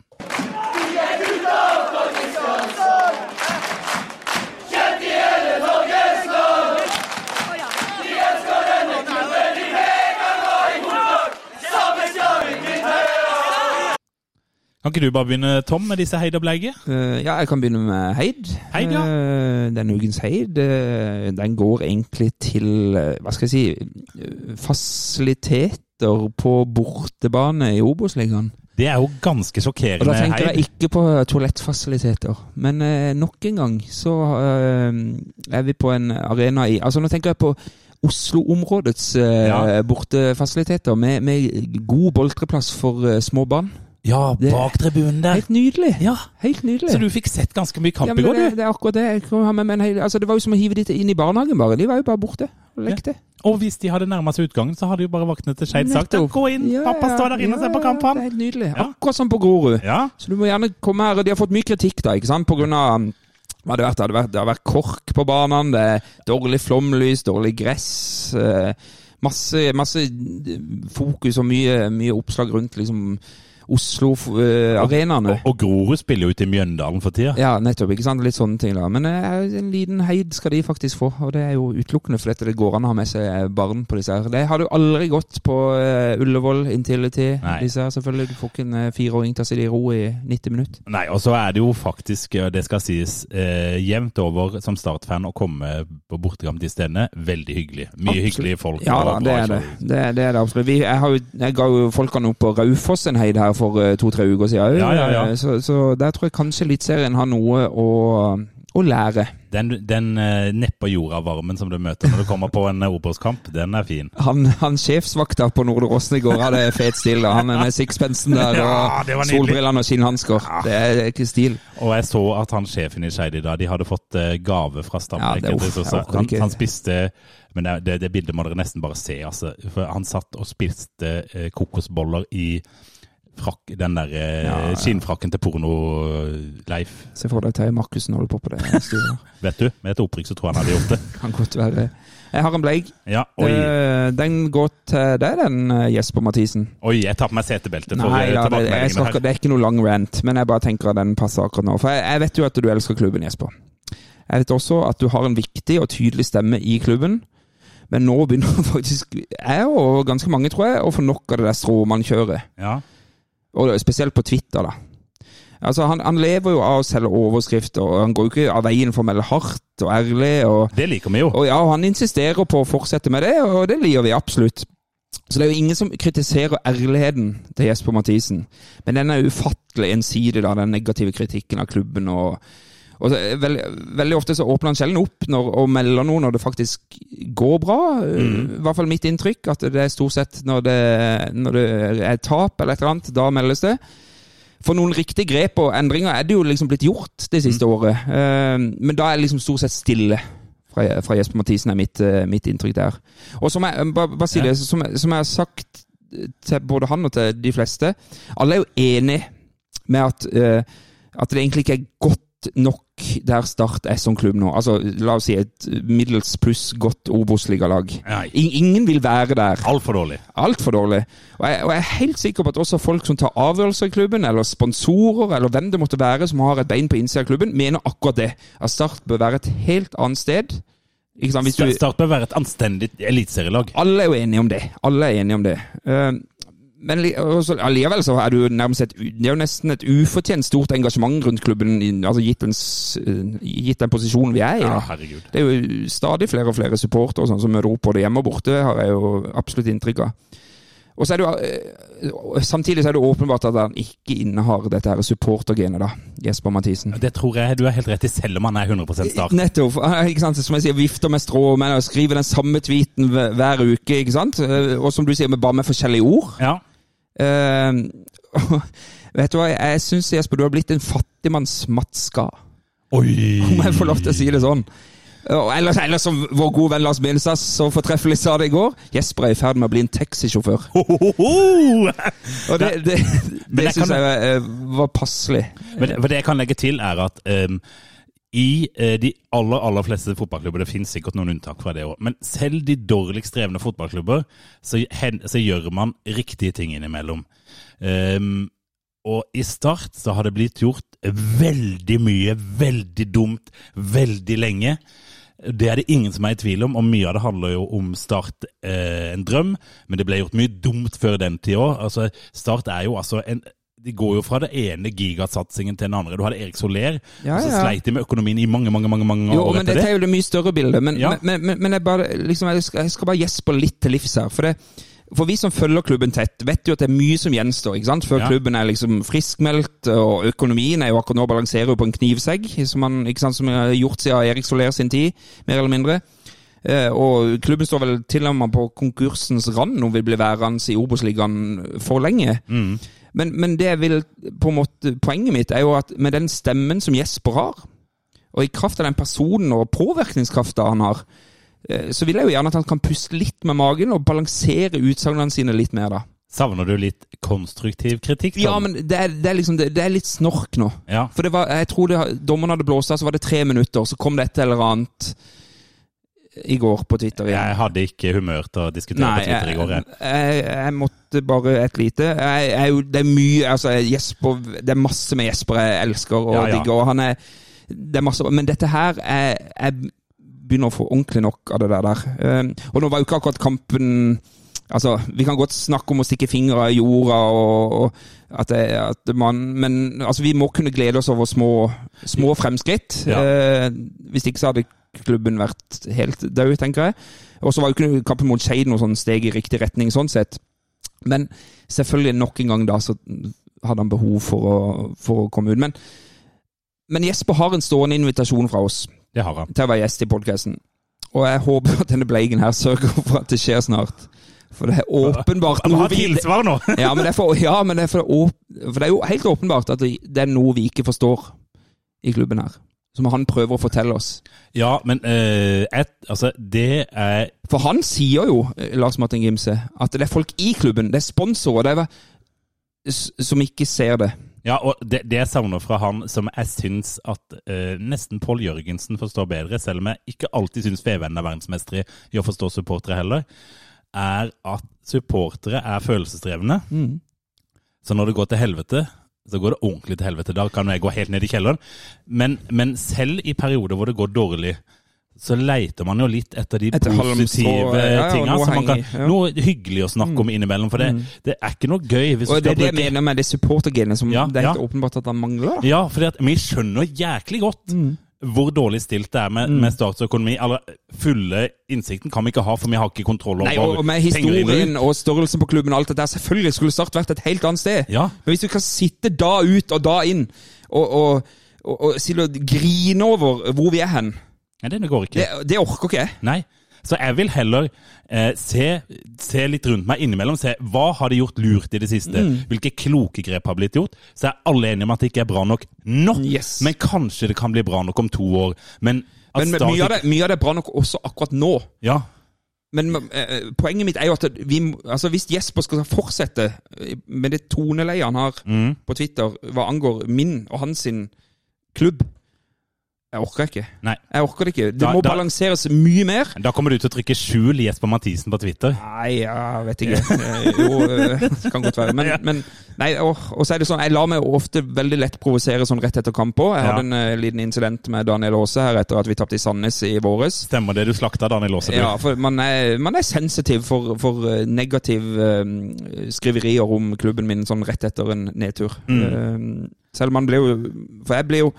Kan ikke du bare begynne, Tom, med disse Heid og Bleige? Eh, ja, jeg kan begynne med Heid. Heid, ja. Uh, denne ukens Heid, uh, den går egentlig til, hva skal jeg si, fasiliteter på bortebane i Obos-ligaen. Det er jo ganske sjokkerende. Og da tenker jeg ikke på toalettfasiliteter. Men nok en gang så er vi på en arena i Altså nå tenker jeg på Oslo-områdets Ja. bortefasiliteter med, med god boltreplass for små barn. Ja, bak tribunen der. Helt nydelig! Ja, Helt nydelig. Så du fikk sett ganske mye kamp ja, i går, du? det er akkurat det. Hel, altså, det var jo som å hive de inn i barnehagen, bare. De var jo bare borte og lekte. Og hvis de hadde nærma seg utgangen, så hadde jo bare vaktene til Skeid sagt Gå inn, pappa står der inne og ser på kamp, Det er helt nydelig. Ja. Akkurat som på Grorud. Ja. Så du må gjerne komme her, de har fått mye kritikk da, ikke sant? På grunn av um, det vært? Det vært, det har vært kork på banene, det er dårlig flomlys, dårlig gress. eh, masse, masse fokus og mye, mye oppslag rundt liksom Oslo-arenaene. Og, og Grorud spiller jo ute i Mjøndalen for tida. Ja, nettopp. ikke sant? Litt sånne ting. da. Men eh, en liten heid skal de faktisk få. Og det er jo utelukkende fordi det går an å ha med seg barn på disse her. Det hadde jo aldri gått på Ullevål Intility. Disse her, selvfølgelig. Du får ikke en fireåring til å sitte i ro i 90 minutter. Nei, og så er det jo faktisk, og det skal sies, eh, jevnt over som startfan å komme på bortekamp til stedene. Veldig hyggelig. Mye Absolutt. hyggelige folk. Ja da, det er det. Det, det er det absolutt. Vi, jeg, har jo, jeg ga jo folkene opp på Raufoss en heid her for uh, to-tre uker siden. Ja, ja, ja. Så, så der tror jeg kanskje Eliteserien har noe å, å lære. Den, den eh, nedpå jorda-varmen som du møter når du kommer på en eh, Obos-kamp, den er fin. Han, han sjefsvakta på Nordre Åsen i går hadde fet stil. da. Han er med sixpensen der og ja, solbrillene og skinnhansker. Det er ikke stil. Og jeg så at han sjefen i Skeid i dag, de hadde fått eh, gave fra orker han, han spiste Men det, det, det bildet må dere nesten bare se, altså. For han satt og spiste eh, kokosboller i frakk, den der eh, Ja, ja. skinnfrakken til Porno-Leif. Se for deg Terje Markussen holder på på det styret. Vet du? Med et opprykk så tror jeg han hadde gjort det. Kan godt være. Jeg har en bleig. Ja, Eh, Den går til deg, den eh, Jesper Mathisen. oi, jeg tar på meg setebeltet Nei, ja, det, her. det er ikke noe lang rant, men jeg bare tenker at den passer akkurat nå. For jeg, jeg vet jo at du elsker klubben, Jesper. Jeg vet også at du har en viktig og tydelig stemme i klubben. Men nå begynner faktisk jeg og ganske mange, tror jeg, å få nok av det der stråmannkjøret. Ja. Og spesielt på Twitter, da. Altså, han, han lever jo av å selge overskrifter, og han går jo ikke av veien for å melde hardt og ærlig. og Det liker vi jo. og ja, han insisterer på å fortsette med det, og det liker vi absolutt. Så det er jo ingen som kritiserer ærligheten til Jesper Mathisen. Men den er ufattelig ensidig, da, den negative kritikken av klubben. og, og så, veld, veldig, ofte så åpner han sjelden opp når, og melder noe når det faktisk går bra. I hvert fall mitt inntrykk, at det er stort sett når det, når det er tap eller et eller annet, da meldes det. For noen riktige grep og endringer er det jo liksom blitt gjort det siste året. Eh, men da er det liksom stort sett stille fra, fra Jesper Mathisen, er mitt, eh, mitt inntrykk der. Og som jeg, bare, si det, som, som jeg har sagt til både han og til de fleste, alle er jo enig med at, eh, at det egentlig ikke er godt nok der Start er som klubb nå. Altså, la oss si et middels pluss godt Obos-ligalag. In- Ingen vil være der. Altfor dårlig. Altfor dårlig. Og jeg, og jeg er helt sikker på at også folk som tar avgjørelser i klubben, eller sponsorer, eller hvem det måtte være som har et bein på innsida av klubben, mener akkurat det. At Start bør være et helt annet sted. Ikke sant? Hvis du, Start bør være et anstendig eliteserielag. alle er jo enige om det. Alle er enige om det. Eh, men li- allikevel så er det jo nærmest et, det er jo nesten et ufortjent stort engasjement rundt klubben, altså gitt den, eh, gitt den posisjonen vi er i. Ja, herregud. Det er jo stadig flere og flere supportere sånn, som møter opp både hjemme og borte, har jeg jo absolutt inntrykk av. Og så er det jo, eh, Samtidig så er det åpenbart at han ikke innehar dette her supportergenet, da, Jesper Mathisen. Det tror jeg du har helt rett i, selv om han er 100 Start. Nettopp. Ikke sant? Som jeg sier, vifter med stråmenn og skriver den samme tweeten hver hver uke. ikke sant? Eh, Og som du sier, bare med forskjellige ord. Ja. Eh, vet du hva, jeg syns Jesper, du har blitt en fattigmanns Mats Oi! Om jeg får lov til å si det sånn. Og ellers, ellers som vår gode venn Lars Binsas så fortreffelig sa det i går, Jesper er i ferd med å bli en taxisjåfør. Ho-ho-ho! Og det, det, det, det syns jeg eh, var passelig. Men det, jeg kan legge til, er at ehm, i eh, de aller aller fleste fotballklubber, det finnes sikkert noen unntak fra det òg, men selv de dårligst drevne fotballklubber, så, hen, så gjør man riktige ting innimellom. Um, og i Start så har det blitt gjort veldig mye, veldig dumt, veldig lenge. Det er det ingen som er i tvil om, og mye av det handler jo om Start eh, en drøm, men det ble gjort mye dumt før den tid òg. Altså, Start er jo altså en de går jo fra det ene gigasatsingen til den andre. Du hadde Erik Soler, Ja, og så ja. sleit de med økonomien i mange mange, mange, mange Jo, år men etter dette er jo det mye større bildet. Men, Ja. men, men, men jeg, bare, liksom, jeg, skal, jeg skal bare gjespe litt til livs her. For, det, for vi som følger klubben tett, vet jo at det er mye som gjenstår ikke sant? før Ja. klubben er liksom friskmeldt. Og økonomien er jo akkurat nå balanserer jo på en knivsegg, som man ikke sant, som er gjort siden Erik Soler sin tid, mer eller mindre. Eh, og klubben står vel til og med på konkursens rand om vi blir værende i Obos-ligaen for lenge. Mm. Men, men vil, på en måte, poenget mitt er jo at med den stemmen som Jesper har, og i kraft av den personen og påvirkningskrafta han har, eh, så vil jeg jo gjerne at han kan puste litt med magen og balansere utsagnene sine litt mer, da. Savner du litt konstruktiv kritikk? Tom? Ja, men det er, det er liksom det, det er litt snork nå. Ja. For det var, jeg tror det, dommeren hadde blåst av, så var det tre minutter, så kom det et eller annet i går på Twitter igjen. Jeg hadde ikke humør til å diskutere på Twitter i går. jeg, Jeg. jeg, måtte bare et lite. Jeg, det er mye altså Jesper, Det er masse med Jesper jeg elsker og Ja, ja. digger. Og han er, det er masse, men dette her er, Jeg begynner å få ordentlig nok av det der. der. Um, og nå var jo ikke akkurat kampen Altså, Vi kan godt snakke om å stikke fingre i jorda og, og at, det, at man Men altså, vi må kunne glede oss over små, små fremskritt. Ja. Eh, hvis ikke så hadde klubben vært helt død, tenker jeg. Og så var jo ikke kampen mot Skeid noe sånn steg i riktig retning, sånn sett. Men selvfølgelig, nok en gang da, så hadde han behov for å, for å komme ut. Men, men Jesper har en stående invitasjon fra oss Det har han. til å være gjest i podkasten. Og jeg håper at denne bleigen her sørger for at det skjer snart. For det er åpenbart noe vi ja, men det er, for, ja, men det er for, for det er jo helt åpenbart at det det er noe vi ikke forstår i klubben her. Som han prøver å fortelle oss. Ja, men uh, et, altså, det er For han sier jo, eh, Lars Martin Gimse, at det er folk i klubben, det er sponsorer, det er som ikke ser det. Ja, og det, det jeg savner fra han, som jeg syns at uh, nesten Pål Jørgensen forstår bedre, selv om jeg ikke alltid syns Feven er verdensmester i å forstå supportere heller, er at supportere er følelsesdrevne. Så når det går til helvete, så går det ordentlig til helvete. Da kan jeg gå helt ned i kjelleren. Men, men selv i perioder hvor det går dårlig, så leiter man jo litt etter de Etter positive ja, tinga. som man kan- ja. Noe hyggelig å snakke om innimellom. For det, det er ikke noe gøy hvis Og det er det jeg mener med det supportergenet som Ja, det er helt åpenbart at han mangler. Ja, for vi skjønner jæklig godt hvor dårlig stilt det er med, med statsøkonomi. Eller fulle innsikten kan vi ikke ha, for vi har ikke kontroll over Nei, og og med historien og størrelsen på klubben og alt det der, selvfølgelig skulle Start vært et helt annet sted. Ja. Men hvis du kan sitte da ut og da inn, og, og, og, og grine over hvor vi er hen, Nei, det det, det orker ikke jeg. Nei. Så jeg vil heller eh, se, se litt rundt meg innimellom. Se hva har de gjort lurt i det siste? Mm. Hvilke kloke grep har blitt gjort? Så er alle enige om at det ikke er bra nok nå. Yes. Men kanskje det kan bli bra nok om to år. Men, Men Start mye av, det, mye av det er bra nok også akkurat nå. Ja. Men eh, poenget mitt er jo at vi, altså hvis Jesper skal fortsette eh, med det toneleiet han har Mm. på Twitter hva angår min og hans klubb Jeg orker ikke. Nei. Jeg orker det ikke. Det Da- må da- balanseres mye mer. Da kommer du til å trykke skjul Jesper Mathisen på Twitter. Nei, jeg vet ikke. Eh, Jo, eh, det kan godt være. Men, Ja. men nei, og, og så er det sånn, jeg lar meg ofte veldig lett provosere sånn rett etter kamp òg. Jeg Ja. hadde en uh, liten incident med Daniel Aase her etter at vi tapte i Sandnes i våres. Stemmer det du slakta Daniel Aase. Ja, for man er, man er sensitiv for, for eh, negativ uh, skriverier om klubben min sånn rett etter en nedtur. Eh, selv om man ble jo For jeg ble jo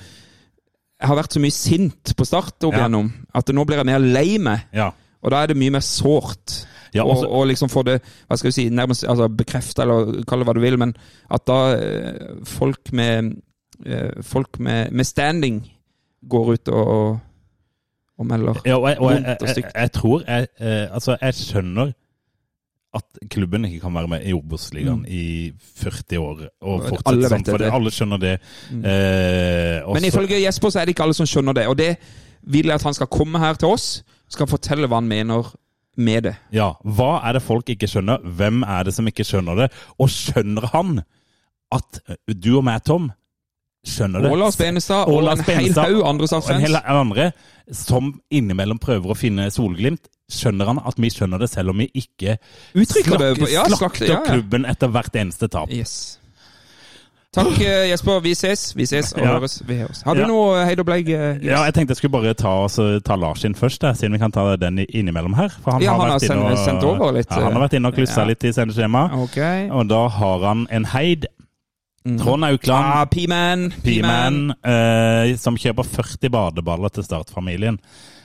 har vært så mye sint på start opp igjennom at nå blir jeg mer lei meg. Ja. Og da er det mye mer sårt. Ja, og, og liksom få det hva skal vi si, nærmest altså bekrefta, eller kall det hva du vil, men at da eh, folk med eh, Folk med, med standing går ut og, og, melder. Ja, og jeg, og jeg, jeg, jeg, jeg tror jeg, eh, Altså, jeg skjønner at klubben ikke kan være med i Obos-ligaen i 40 år og Mm. Alle fortsette vet sånn, det. alle skjønner det. Eh, og Men ifølge Jesper så er det ikke alle som skjønner det. Og det vil jeg at han skal komme her til oss, skal fortelle hva han mener med det. Ja, hva er det folk ikke skjønner? Hvem er det som ikke skjønner det? Og skjønner han at eh, du og meg, Tom, skjønner det? Og Lars Benestad Og og, en hel haug andre andre som innimellom prøver å finne solglimt. Skjønner han at vi skjønner det, selv om vi ikke Uttrykker det ja, slakter, ja, ja. klubben etter hvert eneste tap? Yes. Takk, eh, Jesper. Vi ses. Vi ses og høres. Vi høres. Har du noe Heid og Bleig? Yes. Ja, jeg tenkte jeg skulle bare ta, altså, ta Lars inn først, der, siden vi kan ta den innimellom her. For han Ja, har, han har vært inne og, sendt- sendt over litt, Ja, han har vært inne og klussa litt i sendeskjemaet. Okay. Og da har han en heid. Trond Aukland, Ah, P-man. P-man, eh, som kjøper 40 badeballer til startfamilien.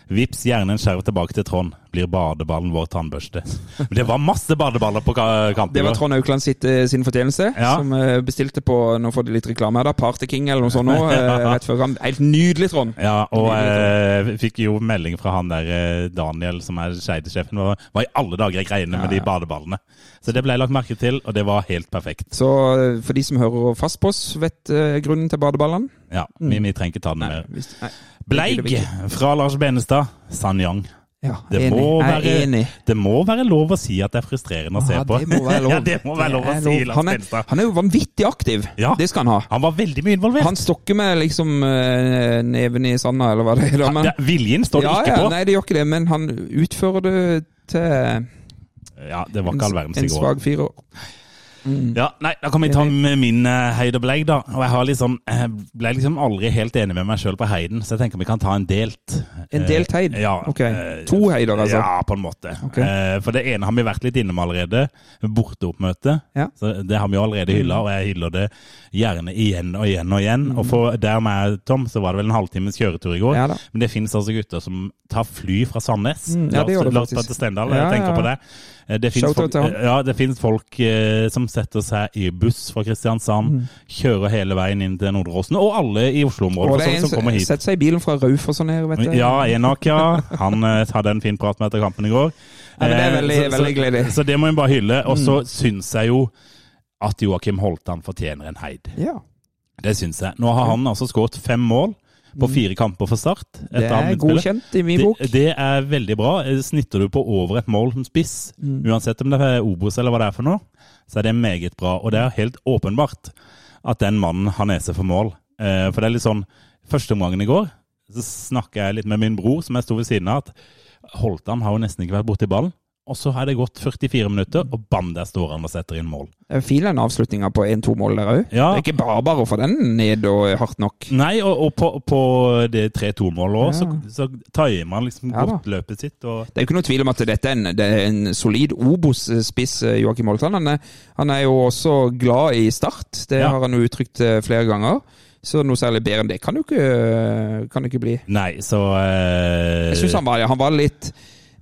Vips gjerne en skjerv tilbake til Trond. Blir badeballen vår tannbørste. Men det var masse badeballer på ka- kampen. Det var. Trond Aukland eh, sin fortjeneste, Ja. som eh, bestilte på Nå får de litt reklame her, da. Party King eller noe sånt nå. eh, Rett før kamp. Helt nydelig, Trond. Ja, og jeg fikk jo melding fra han der Daniel, som er Skeide-sjefen. Hva, hva i alle dager jeg greiene med de badeballene? Så det ble lagt merke til, og det var helt perfekt. Så for de som hører fast på oss, vet uh, grunnen til badeballene? Ja, vi, vi trenger ikke ta den mer. Bleig er fra Lars Benestad. Sanyang. Ja, Det enig. må, være, enig. det må være lov å si at det er frustrerende å se på. ja, det må være lov å si, lov. Han er, han er jo vanvittig aktiv. Ja. Det skal han ha. Han var veldig mye involvert. Han stokker med liksom eh, neven i sanda, eller hva det er. Men, Ja, viljen står det ikke på. nei, det gjør ikke det, men han utfører det til Ja, det var ikke all verdens i en svak firer. Ja, nei, Da kan vi ta med min uh, heid og bleig, da. Og jeg har liksom, jeg ble liksom aldri helt enig med meg sjøl på heiden, så jeg tenker vi kan ta en delt. En delt heid? Ja, Ok. eh, To heider, altså? Ja, på en måte. Okay. Uh, for det ene har vi vært litt innom allerede. Borteoppmøte. Ja. Så det har vi jo allerede hylla, og jeg hyller det gjerne igjen og igjen og igjen. Og for der med Tom, så var det vel en halvtimes kjøretur i går. Ja. Men det finnes altså gutter som tar fly fra Sandnes. Mm, ja, det gjør det Lars faktisk. Petter Stendal, jeg tenker på det. Eh, Det finnes folk, ja, det finnes folk eh, som setter seg i buss fra Kristiansand, Mm. kjører hele veien inn til Nordre og alle i Og Oslo-området det er som, en som kommer hit. setter seg i bilen fra Rauf og ned, vet du. Ja, Enok, ja. Han eh, hadde en fin prat med etter kampen i går. Ja, det er veldig- så, veldig så. Mm. så det må vi bare hylle. Og så syns jeg jo at Joakim Holtan fortjener en heid. Ja. Det syns jeg. Nå har han altså skåret fem mål på fire kamper for Start. Det er godkjent i min bok. Det, det er veldig bra. Snitter du på over et mål som spiss, Mm. uansett om det er Obos eller hva det er for noe, så er det meget bra. Og det er helt åpenbart at den mannen har nese for mål. Eh, For det er litt sånn Første omgangen i går så snakka jeg litt med min bror, som jeg sto ved siden av, at Holtan har jo nesten ikke vært borti ballen. Og så har det gått 44 minutter, og bam, der står han og setter inn mål. Fin den avslutninga på 1-2 mål der òg. Ja. Det er ikke bare bare å få den ned og hardt nok. Nei, og, og på, på det 3-2-målet òg, Ja. så, så timer han liksom Ja godt løpet sitt. Og Det er jo ikke noe tvil om at dette er en, det er en solid Obos-spiss, eh, Joakim Holtan. Han er, han er jo også glad i Start. Det har han jo uttrykt eh, flere ganger. Så noe særlig bedre enn det kan det jo ikke, kan det ikke bli. Nei, så eh, Jeg syns han, han var litt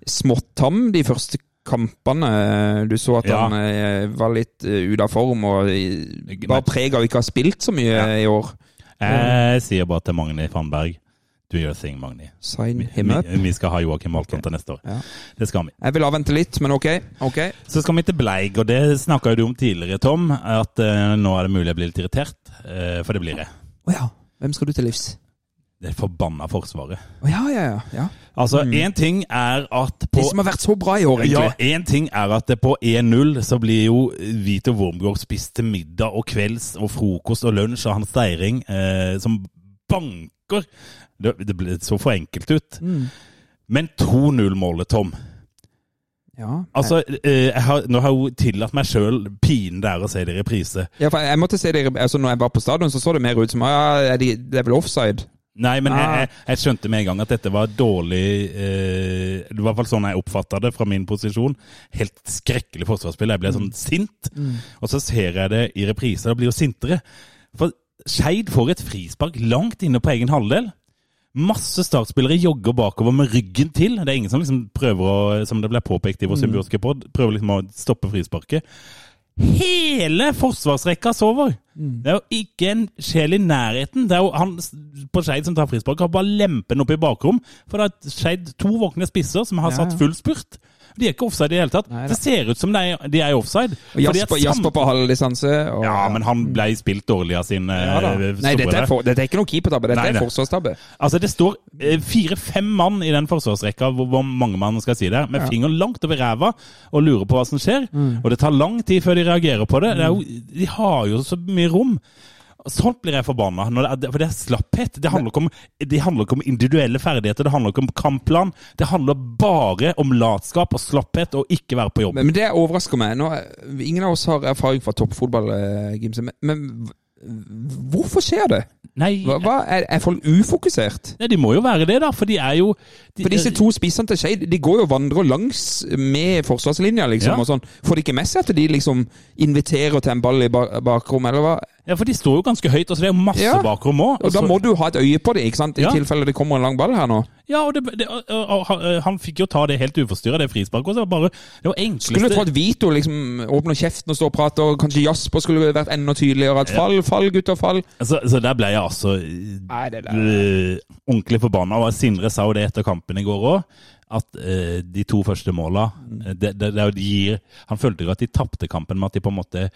småtam de første kampene. Du så at Ja. han eh, var litt uh, ute av form og bare preg av ikke å ha spilt så mye Ja. i år. Jeg sier bare til Magni Fannberg Do your thing, Magni. Sign Vi, him up. vi skal ha Joakim Holtan til neste år. Ja. Det skal vi. Jeg vil avvente litt, men ok. ok. Så skal vi til Bleig, og det snakka du om tidligere, Tom. At uh, nå er det mulig jeg blir litt irritert. uh, for det blir jeg. Å ja. Hvem skal du til livs? Det forbanna Forsvaret. Å ja, ja, ja. ja. Altså, én ting er at på De som har vært så bra i år, egentlig. Ja, én ting er at det på 1-0 så blir jo Vito Wormgård spist til middag og kvelds og frokost og lunsj av Hans Steiring, eh, som banker. Det, det så for enkelt ut. Mm. Men 2-0-målet, Tom. Ja. Altså, eh, har, Nå har hun tillatt meg sjøl pinen det er å se det i reprise. ja, for jeg måtte se det, altså når jeg var på stadion, så så det mer ut som ja, er det er vel offside. Nei, men jeg, Ah. jeg, jeg skjønte med en gang at dette var dårlig eh, Det var i hvert fall sånn jeg oppfatta det fra min posisjon. Helt skrekkelig forsvarsspill. Jeg ble sånn sint. Og så ser jeg det i reprise, og blir jo sintere. For Skeid får et frispark langt inne på egen halvdel. Masse startspillere jogger bakover med ryggen til. Det er ingen som liksom prøver å, som det ble påpekt i vår symbiotiske pod, prøver liksom å stoppe frisparket. Hele forsvarsrekka sover! Det er jo ikke en sjel i nærheten. Det er jo han på Skeid som tar frispark, har bare lempen opp i bakrom. For det er Skeid to våkne spisser som har Ja, satt full spurt. De er ikke offside i det hele tatt. Nei det ser ut som de de er offside. Og Jasper, sam- Jasper på halv lisense. Og, Ja, men han ble spilt dårlig av sin Ja eh, Nei, dette er, for, dette er ikke noe keepertabbe, dette Nei, er forsvarstabbe. Altså, det står eh, fire-fem mann i den forsvarsrekka, hvor, hvor mange man skal si det, med Ja. fingeren langt over ræva og lurer på hva som skjer. Mm. Og det tar lang tid før de reagerer på det. det jo, de har jo så mye rom. Sånt blir jeg forbanna. For det er slapphet. Det handler, om, det handler ikke om individuelle ferdigheter, det handler ikke om kampplan. Det handler bare om latskap og slapphet og ikke være på jobb. Men, men det overrasker meg. Nå, ingen av oss har erfaring fra toppfotball, eh, Gimse. Men, hvorfor skjer det? Nei, Hva, hva, er, er folk ufokusert? nei, de må jo være det, da, for de er jo de, For disse to spissene til Skeid de går jo og vandrer langs med forsvarslinja, liksom. Ja. og sånn. Får de ikke med seg at de liksom inviterer til en ball i bakrommet, bakrom, eller hva? Ja, for de står jo ganske høyt, og så det er masse Ja. bakrom òg. Og da må du ha et øye på det, ikke sant? i Ja. tilfelle det kommer en lang ball her nå. Ja, og, det, det, og, han- han fikk jo ta det helt uforstyrra, det frisparket. Det så var bare Det var enkleste Skulle tro at Vito liksom åpner kjeften og står og prater, og kanskje Jasper skulle vært enda tydeligere. At fall, fall, gutter, fall. så, så der ble jeg altså Nei, det øh, ordentlig forbanna. Og Sindre sa jo det etter kampen i går òg. At eh, de to første måla det, det, det jo de gir Han følte jo at de tapte kampen med at de på en måte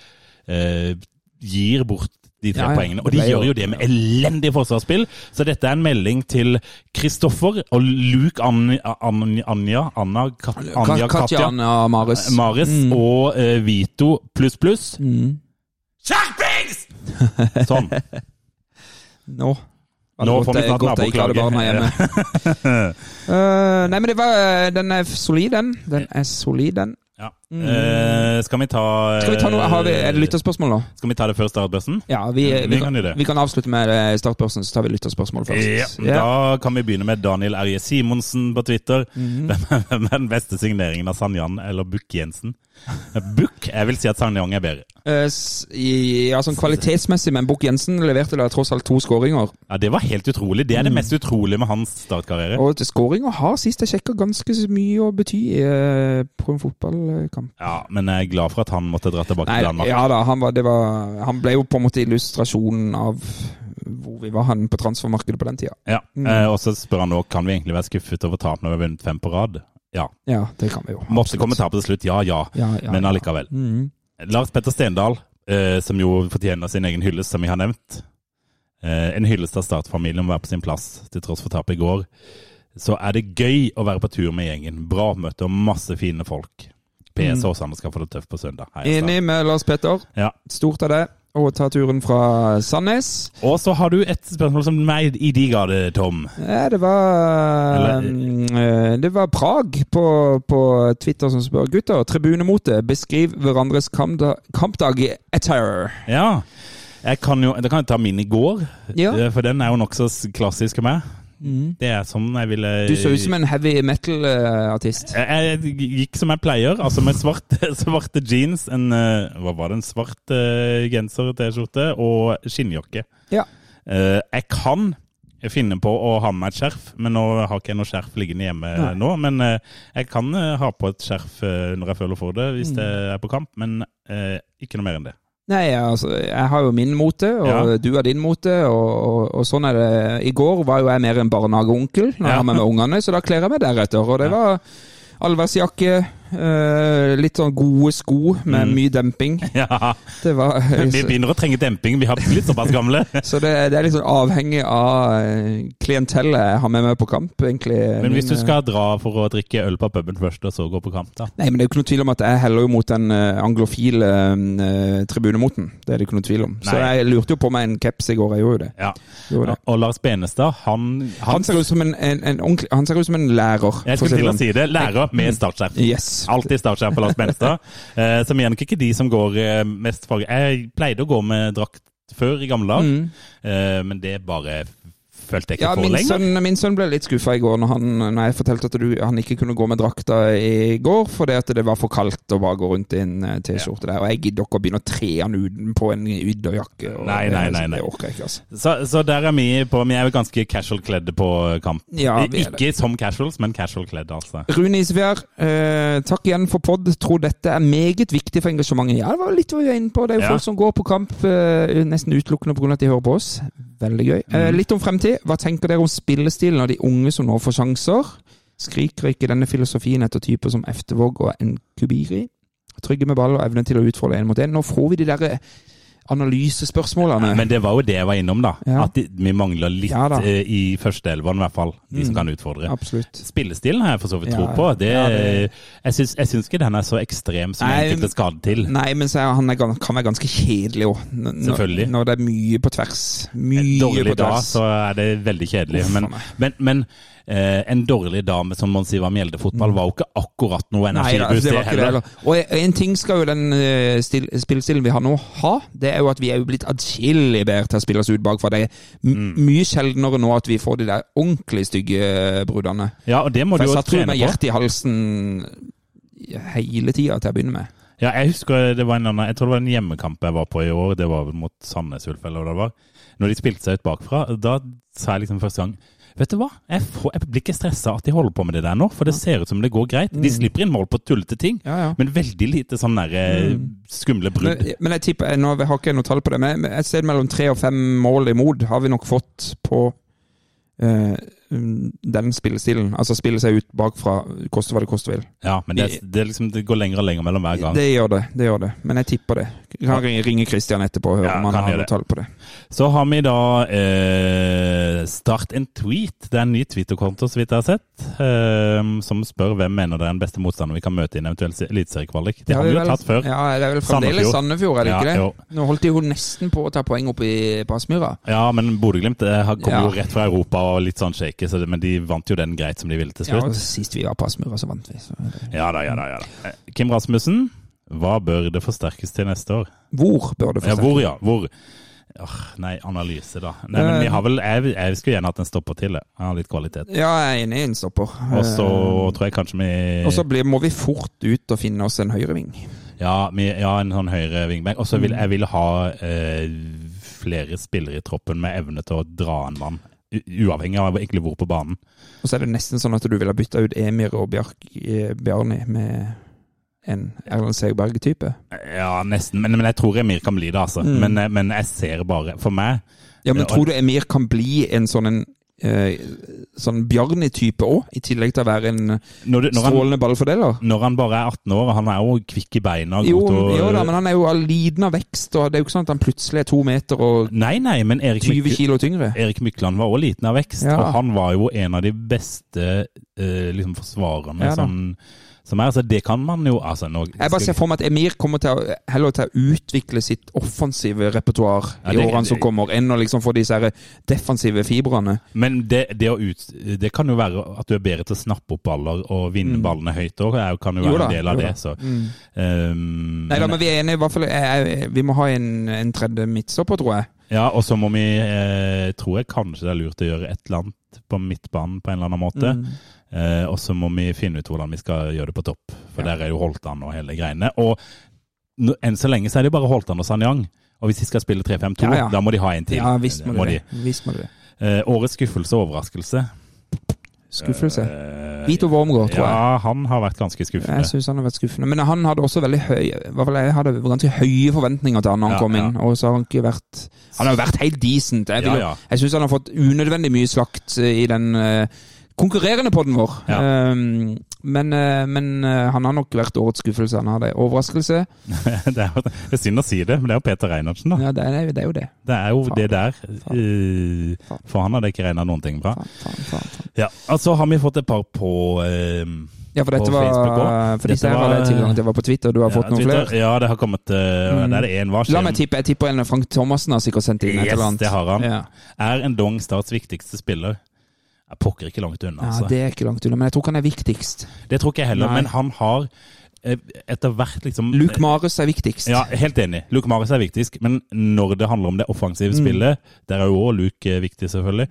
øh, gir bort de tre Ja, ja. poengene. Og de gjør jo det med elendig forsvarsspill. Så dette er en melding til Kristoffer og Luke Anja, Anja, Anna, Kat, Anja Katja, Anna Maris mm. og uh, Vito pluss pluss. Mm. Skjerpings! Sånn. Nå. No. Nå får vi snart naboklage. Eh, nei, men det var, den er solid, den. Den er solid, den. Ja. Eh, skal vi ta Mm. Skal vi ta noe, har vi, Er det lytterspørsmål nå? Skal vi ta det før startbørsen? Ja, vi, Vi vi, kan kan, vi kan avslutte med eh, startbørsen, så tar vi lytterspørsmål først. Ja, Da kan vi begynne med Daniel Erje Simonsen på Twitter. Mm. Hvem er- den beste signeringen av Sanjan eller Bukk-Jensen? Bukk? jeg vil si at Sanjan er bedre. Uh, ja, sånn kvalitetsmessig, men Bukk Jensen leverte da tross alt to skåringer. Ja, Det var helt utrolig. Det er det mest utrolige med hans startkarriere. Mm. Og skåringer har sist jeg sjekka ganske mye å bety uh, på en fotballkamp. Ja, Men jeg er glad for at han måtte dra tilbake Nei, til Danmark. ja da, han, var, det var, han ble jo på en måte illustrasjonen av hvor vi var han på transfermarkedet på den tida. Ja. Mm. Eh, og så spør han nå kan vi egentlig være skuffet over tap når vi har vunnet fem på rad. Ja. Ja, det kan vi jo. Måtte absolutt. komme tapet til slutt, ja ja. Ja, ja, Men allikevel. Mhm. Lars Petter Stendal, eh, som jo fortjener sin egen hyllest, som vi har nevnt. Eh, en hyllest av startfamilien må være på sin plass, til tross for tapet i går. Så er det gøy å være på tur med gjengen. Bra møte og masse fine folk. PS Mm. Åsane skal få det tøft på søndag. Heia Enig med Lars Petter. Ja. Stort av det. Å ta turen fra Sandnes. Og så har du et spørsmål som meg i de gade, Tom. Ja, det var Eller- mm, eh, Det var Prag på, på Twitter som spør gutter. Tribunemote. Beskriv hverandres kampdag, kampdag i etter. Ja. Jeg kan jo, da kan jeg ta min i går, Ja. eh, for den er jo nokså klassisk av meg. Mm. Det er sånn jeg ville Du så ut som en heavy metal-artist. Jeg, jeg gikk som jeg pleier, altså med svarte, svarte jeans, en eh, hva var det, en svart uh, genser, T-skjorte og skinnjakke. Ja. Uh, jeg kan finne på å ha med meg et skjerf, men nå har ikke jeg noe skjerf liggende hjemme Nei. nå. Men uh, jeg kan uh, ha på et skjerf uh, når jeg føler for det, hvis Mm. det er på kamp, men eh, ikke noe mer enn det. Nei, altså, jeg har jo min mote, og Ja. du har din mote, og, og, og sånn er det. I går var jo jeg mer en barnehageonkel når Ja. jeg har med meg ungene, så da kler jeg meg deretter. Og det var allværsjakke, eh, litt sånn gode sko med Mm. mye demping. Ja, Det var Vi begynner å trenge demping, vi har blitt såpass gamle. Så det, det er litt sånn avhengig av eh, klientellet jeg har med meg på kamp, egentlig. Men hvis du skal dra for å drikke øl på puben først, og så gå på kamp, da? Nei, men det er jo ikke noe tvil om at jeg heller jo mot den uh, anglofile uh, tribunemoten. Det er det ikke noe tvil om. Så jeg lurte jo på meg en caps i går, jeg gjorde jo det. Ja. Gjorde det. Og Lars Benestad, han, Han ser ut som en, en, en Han ser ut som en lærer. Jeg skulle til å sånn. si det. Lærer med startskjerm. Yes. Alltid startskjerf på Lars Benstad. Eh, som igjen ikke de som går eh, mest farge. Jeg pleide å gå med drakt før i gamle dager, Mm. eh, men det bare følte jeg ikke Ja, for min lenger. sønn, min sønn ble litt skuffa i går når, han, når jeg fortalte at du, han ikke kunne gå med drakta i går fordi at det var for kaldt å bare gå rundt i en eh, T-skjorte der. Og jeg gidder ikke å begynne å tre han utenpå en ytterjakke. Nei, nei, nei, nei. Det orker jeg ikke, altså. Så, så der er vi på Vi er jo ganske casual kledde på kamp. Ja, ikke som casuals, men casual kledde, altså. Rune Isefjær, eh, takk igjen for pod. Tror dette er meget viktig for engasjementet. Ja, det var litt vi var inne på. Det er jo Ja. folk som går på kamp eh, nesten utelukkende pga. at de hører på oss. Veldig gøy. Eh, Mm. litt om fremtid. Hva tenker dere om spillestilen av de unge som nå får sjanser? Skriker ikke denne filosofien etter typer som Eftervåg og Nkubiri? Trygge med ball og evne til å utfordre én mot én. Nå får vi de der analysespørsmålene. Men det var jo det jeg var innom, da. Ja. At de, vi mangler litt Ja eh, i førsteelveren, i hvert fall. De som Mm. kan utfordre. Absolutt. Spillestilen har jeg for så vidt tro på. Det, Jeg, syns, jeg syns ikke den er så ekstrem som Nei, enkelte skader til. Nei, men så er han er, kan være ganske kjedelig òg. Selvfølgelig. Når det er mye på tvers. Mye på tvers. En dårlig dag, så er det veldig kjedelig. Uff, Men, men, men eh, en dårlig dame som man sier var Mjelde-fotball, var jo ikke akkurat noe Mm. Energiboost, det heller. det heller. Og en ting skal jo den eh, spillestilen vi har nå ha, det er jo at vi er jo blitt adskillig bedre til å spille oss ut bakfra. Det er Mm. mye sjeldnere nå at vi får de der ordentlig stygge eh, bruddene. Ja, og det må For du jeg jo satt jo satt med hjertet i halsen hele tida til å begynne med. Ja, jeg husker det var en annen, jeg tror det var en hjemmekamp jeg var på i år, det var mot Sandnes Ulf, eller hva det var. Når de spilte seg ut bakfra, da sa jeg liksom første gang Vet du hva, jeg, får, jeg blir ikke stressa at de holder på med det der nå, for det ser ut som det går greit. De slipper inn mål på tullete ting, Ja, ja. men veldig lite sånn der eh, skumle brudd. Men, men jeg tipper, nå har ikke noe tall på det, men et sted mellom tre og fem mål imot har vi nok fått på eh, den spillestilen. Altså spille seg ut bakfra, koste hva det koste vil. Ja, men det, det, liksom, det går lenger og lenger mellom hver gang. Det gjør det, det gjør det. Men jeg tipper det. Jeg kan ringe- Christian etterpå og høre Ja, om han har noe tall på det. Så har vi da eh, Start en tweet. Det er en ny Twitter-konto, så vidt jeg har sett, eh, som spør hvem mener det er den beste motstanderen vi kan møte i en eventuell se- eliteseriekvalik. Det har vi jo tatt før. Ja, det er vel fremdeles Sandefjord, er det Ja, ikke det? jo. Nå holdt de jo nesten på å ta poeng opp i Passmyra. Ja, men Bodø-Glimt kommer kom Ja. jo rett fra Europa og litt sånn shaky, så det, men de vant jo den greit som de ville til slutt. Ja, og sist vi var på Aspmyra, så vant vi. Så Ja da, ja da. ja da. Eh, Kim Rasmussen, hva bør det forsterkes til neste år? Hvor bør det Ja, forsterkes? hvor, ja. Hvor? Åh, nei, analyse, da. Nei, men vi har vel, jeg, jeg skulle gjerne hatt en stopper til. jeg. Har litt kvalitet. Ja, jeg er enig i en stopper. Og så tror jeg kanskje vi Og så må vi fort ut og finne oss en høyreving. Ja, vi, ja en sånn høyre wingback. Og så Mm. vil jeg vil ha eh, flere spillere i troppen med evne til å dra en mann. Uavhengig av egentlig hvor på banen. Og så er det nesten sånn at du ville bytta ut Emir og Bjark, eh, Bjarni med en Erlend Segberg-type. Ja, nesten. Men, men jeg tror Emir kan bli det, altså. Mm. Men, eh, men jeg ser bare For meg Ja, men tror du Emir kan bli en sånn en eh, sånn Bjarni-type òg, i tillegg til å være en når, du, når, han, strålende ballfordeler? når han bare er 18 år, han er jo kvikk i beina Jo, og, jo da, men han er jo liten av vekst, og det er jo ikke sånn at han plutselig er to meter og Nei, nei, men Erik 20 Mykle- kilo tyngre. Erik Mykland var også liten av vekst, Ja. og han var jo en av de beste eh, liksom forsvarende Ja som, som er. Så det kan man jo altså, nå, Jeg bare ser for meg at Emir kommer til å, heller til å utvikle sitt offensive repertoar Ja, i årene som kommer, enn å liksom få disse her defensive fibrene. Men det, det, ut, det kan jo være at du er bedre til å snappe opp baller og vinne ballene høyt òg, kan jo være Jo da, en del av det. Så. Mm. Um, Nei da, men- vi er enige, i hvert fall. Jeg, vi må ha en, en tredje midtstopper, tror jeg. Ja, og så må vi eh, Tror jeg kanskje det er lurt å gjøre et eller annet på midtbanen på en eller annen måte. Mm. Eh, og så må vi finne ut hvordan vi skal gjøre det på topp. For Ja. der er jo Holtan og hele greiene. Og no, enn så lenge så er det jo bare Holtan og Sanyang. Og hvis de skal spille 3-5-2, Ja, ja. da må de ha en til. Ja, visst må Må de det. Visst må du det. Eh, årets skuffelse og overraskelse. Skuffelse. Eh, Vito Wormgård, tror jeg. Ja, han har vært ganske skuffende. Jeg synes han har vært skuffende. Men han hadde også veldig høy Jeg hadde ganske høye forventninger til han når han Ja, kom inn. ja. Og så har han ikke vært Han har jo vært helt decent. Jeg, vil, Ja, jeg syns han har fått unødvendig mye slakt eh, i den uh, konkurrerende podden vår. Um, men men eh, han har nok vært årets skuffelse. Han har det. Overraskelse? det, er jo, synd å si det, men det er jo Peter Reinertsen, da. Ja, det er, det er jo det. Det er jo Faen. det der. Faen. eh, Faen. for han hadde ikke regna noen ting bra. Ja, og så har vi fått et par på eh, Ja, for dette var. For disse her var det var- tilgang til var på Twitter. Du har ja, fått noen Twitter. flere? Ja, det har kommet eh, Mm. Det én. Skjer? La meg tippe. Jeg tipper en Frank Thomassen har sikkert sendt inn et Yes, eller annet. det har han. Ja. Er en Dong Starts viktigste spiller? Jeg pokker ikke langt unna, Ja, altså. Det er ikke langt unna, men jeg tror ikke han er viktigst. Det tror ikke jeg heller, Nei. men han har eh, etter hvert liksom Luke Marius er viktigst. Ja, helt enig. Luke Marius er viktigst, men når det handler om det offensive Mm. spillet, der er jo òg Luke eh, viktig, selvfølgelig.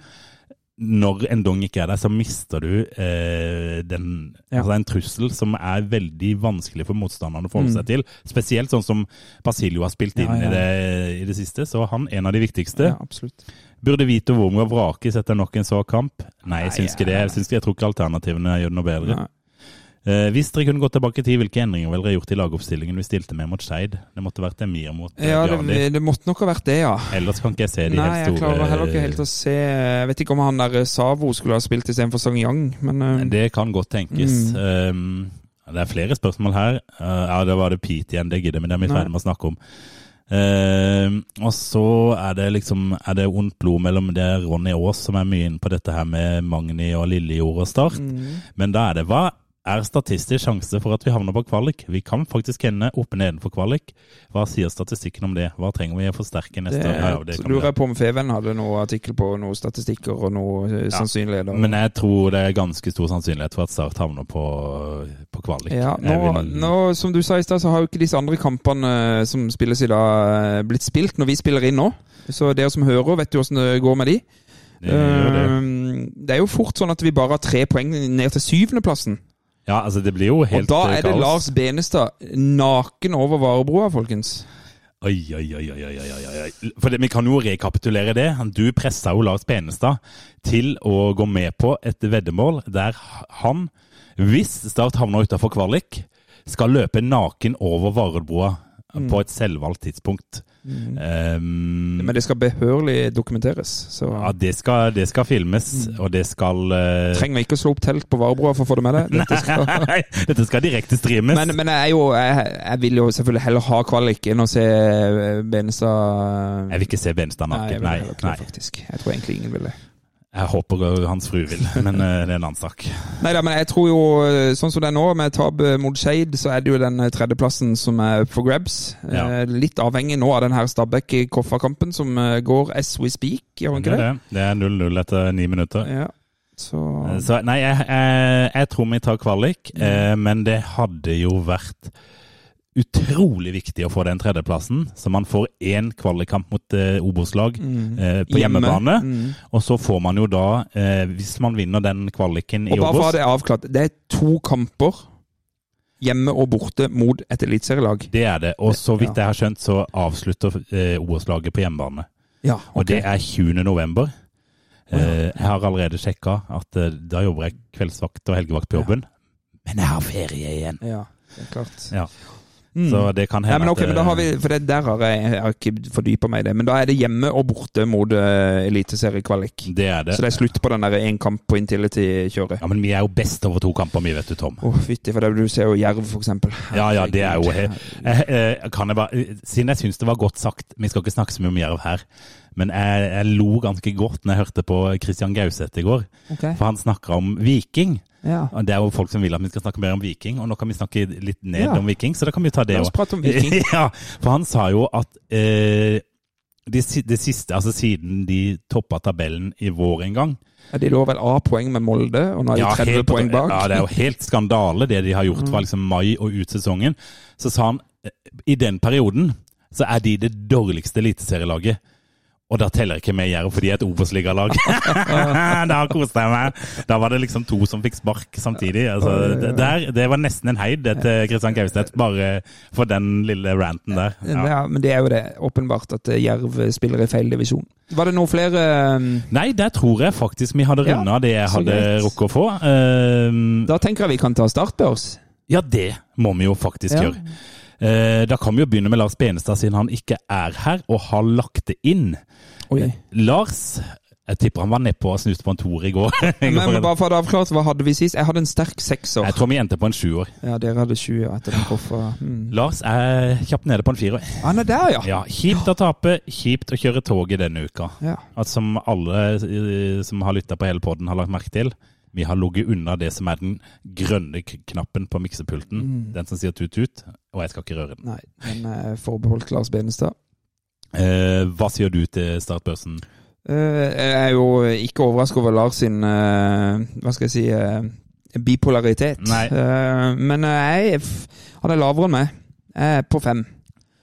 Når en dong ikke er der, så mister du eh, den Ja. Altså en trussel som er veldig vanskelig for motstanderne å forholde Mm. seg til. Spesielt sånn som Basilio har spilt inn Ja, ja. I, det, i det siste. Så han er en av de viktigste. Ja, absolutt. Burde Vito Wormgård vrakes etter nok en svak kamp? Nei, jeg Nei, syns ikke det. Jeg, synes, ikke, jeg tror ikke alternativene gjør det noe bedre. Ja. Eh, hvis dere kunne gått tilbake i tid, hvilke endringer ville dere gjort i lagoppstillingen vi stilte med mot Skeid? Det måtte vært Emir mot eh, Ja, det, det måtte nok ha vært det, ja. Ellers kan ikke jeg se de Nei, helt jeg klarer heller ikke helt å se Jeg vet ikke om han der Savo skulle ha spilt istedenfor Sang-Yang, men uh... Det kan godt tenkes. Mm. Um, det er flere spørsmål her. Uh, ja, da var det Pete igjen, det gidder vi, det er vi Nei. ferdig med å snakke om. Um, og så er det liksom Er det ondt blod mellom det Ronny Aas som er mye inne på dette her med Magni og Lillejord og Start. mm. Men da er det hva er statistisk sjanse for at vi havner på kvalik? Vi kan faktisk ende oppe nedenfor kvalik. Hva sier statistikken om det? Hva trenger vi å forsterke det, neste år? Ja, det kan vi lurer jeg på om Feven hadde noen artikkel på noen statistikker og noe eh, Ja. sannsynligheter. Men jeg tror det er ganske stor sannsynlighet for at Start havner på, på kvalik. ja, nå, vil- nå, som du sa i stad, så har jo ikke disse andre kampene eh, som spilles i dag, eh, blitt spilt når vi spiller inn nå. Så dere som hører, vet jo åssen det går med de. det det. Eh, det er jo fort sånn at vi bare har tre poeng ned til syvendeplassen. Ja, altså det blir jo helt Og da eh, er det kaos. Lars Benestad naken over varebroa, folkens. Oi, oi, oi, oi, oi, oi. For det, Vi kan jo rekapitulere det. Du pressa jo Lars Benestad til å gå med på et veddemål der han, hvis Start havner utafor kvalik, skal løpe naken over Varedbroa. på et selvvalgt tidspunkt. Um, Men det skal behørig dokumenteres. Så ja, det skal, det skal filmes, og det skal uh... trenger vi ikke å slå opp telt på Varebrua for å få det med deg. Dette skal... Dette skal direkte streames. Men, men jeg, er jo, jeg, jeg vil jo selvfølgelig heller ha kvalik enn å se eh, Benestad jeg vil ikke se Nei, jeg naken. vil Nei, heller nei. det, faktisk. Jeg tror egentlig ingen vil det. Jeg håper hans fru vil, men eh, det er en annen sak. Nei men jeg tror jo, eh, sånn som det er nå, med tap eh, mot Skeid, så er det jo den tredjeplassen som er for grabs. Ja. Litt avhengig nå av den her Stabæk-Koffa-kampen, som går as we speak, gjør han ikke det? det. Er 0-0 etter ni minutter. Ja. Så Så nei, jeg, jeg, jeg tror vi tar kvalik, Mm. men det hadde jo vært utrolig viktig å få den tredjeplassen, så man får én kvalikkamp mot eh, Obos-lag eh, på Hjemme. hjemmebane. Mm. Og så får man jo da, eh, hvis man vinner den kvaliken i Og bare for å ha det avklart, det er to kamper hjemme og borte mot et eliteserielag. Det er det. Og så vidt jeg har skjønt, så avslutter eh, Obos-laget på hjemmebane. Ja, Og det er 20. november. Eh, jeg har allerede sjekka at eh, da jobber jeg kveldsvakt og helgevakt på jobben. Men jeg har ferie igjen. Ja, det er klart. Ja. Mm. Så det kan Nei, hende men okay, at men da har vi, for det, Der har jeg, jeg har ikke fordypa meg i det, men da er det hjemme og borte mot uh, eliteseriekvalik. det er det. Så det er slutt på den der én kamp på Intility-kjøret. Ja, men vi er jo best over to kamper, vi, vet du, Tom. Å, fytti, for det, du ser jo Jerv, for eksempel. Ja, ja, det er jo jeg, eh, kan jeg bare, Siden jeg syns det var godt sagt Vi skal ikke snakke så mye om Jerv her, men jeg, jeg lo ganske godt når jeg hørte på Christian Gauseth i går. Okay. For han snakka om Viking. Ja. Det er jo folk som vil at vi skal snakke mer om Viking, og nå kan vi snakke litt ned Ja. om Viking, så da kan vi ta det òg. ja, for han sa jo at eh, det, de siste, altså siden de toppa tabellen i vår en gang Ja, De lå vel A-poeng med Molde, og nå er de 30 helt poeng bak. Ja, det er jo helt skandale det de har gjort Mm. fra liksom mai og ut sesongen. Så sa han eh, i den perioden så er de det dårligste eliteserielaget. Og da teller ikke med Jerv, for de er et Obos-ligalag. da koste jeg meg. Da var det liksom to som fikk spark samtidig. Altså, det, der, det var nesten en heid til Kristian Gauseth, bare for den lille ranten der. Ja. Ja, men det er jo det. Åpenbart at eh, Jerv spiller i feil divisjon. Var det noen flere um, Nei, der tror jeg faktisk vi hadde Ja, det jeg hadde rukket å få. Uh, Da tenker jeg vi kan ta startbørs. Ja, det må vi jo faktisk Ja. gjøre. Eh, da kan vi jo begynne med Lars Benestad, siden han ikke er her og har lagt det inn. Oi. Lars Jeg tipper han var nedpå og snuste på en toer i går. Men bare for å avklart, hva hadde vi sist? Jeg hadde en sterk sekser. Jeg tror vi endte på en sjuer. Ja, dere hadde sju år etter den koffa. Mm. Lars er kjapt nede på en firer. Han er der, ja. Ja, Kjipt å tape, kjipt å kjøre toget denne uka. ja. At som alle eh, som har lytta på hele poden, har lagt merke til. Vi har ligget unna det som er den grønne knappen på miksepulten. Mm. Den som sier tut-tut. Og jeg skal ikke røre den. Nei, den er forbeholdt Lars Benestad. Eh, hva sier du til startbørsen? Eh, jeg er jo ikke overrasket over Lars sin eh, Hva skal jeg si eh, bipolaritet. Nei. Eh, men jeg Han er lavere enn meg. Jeg er på fem.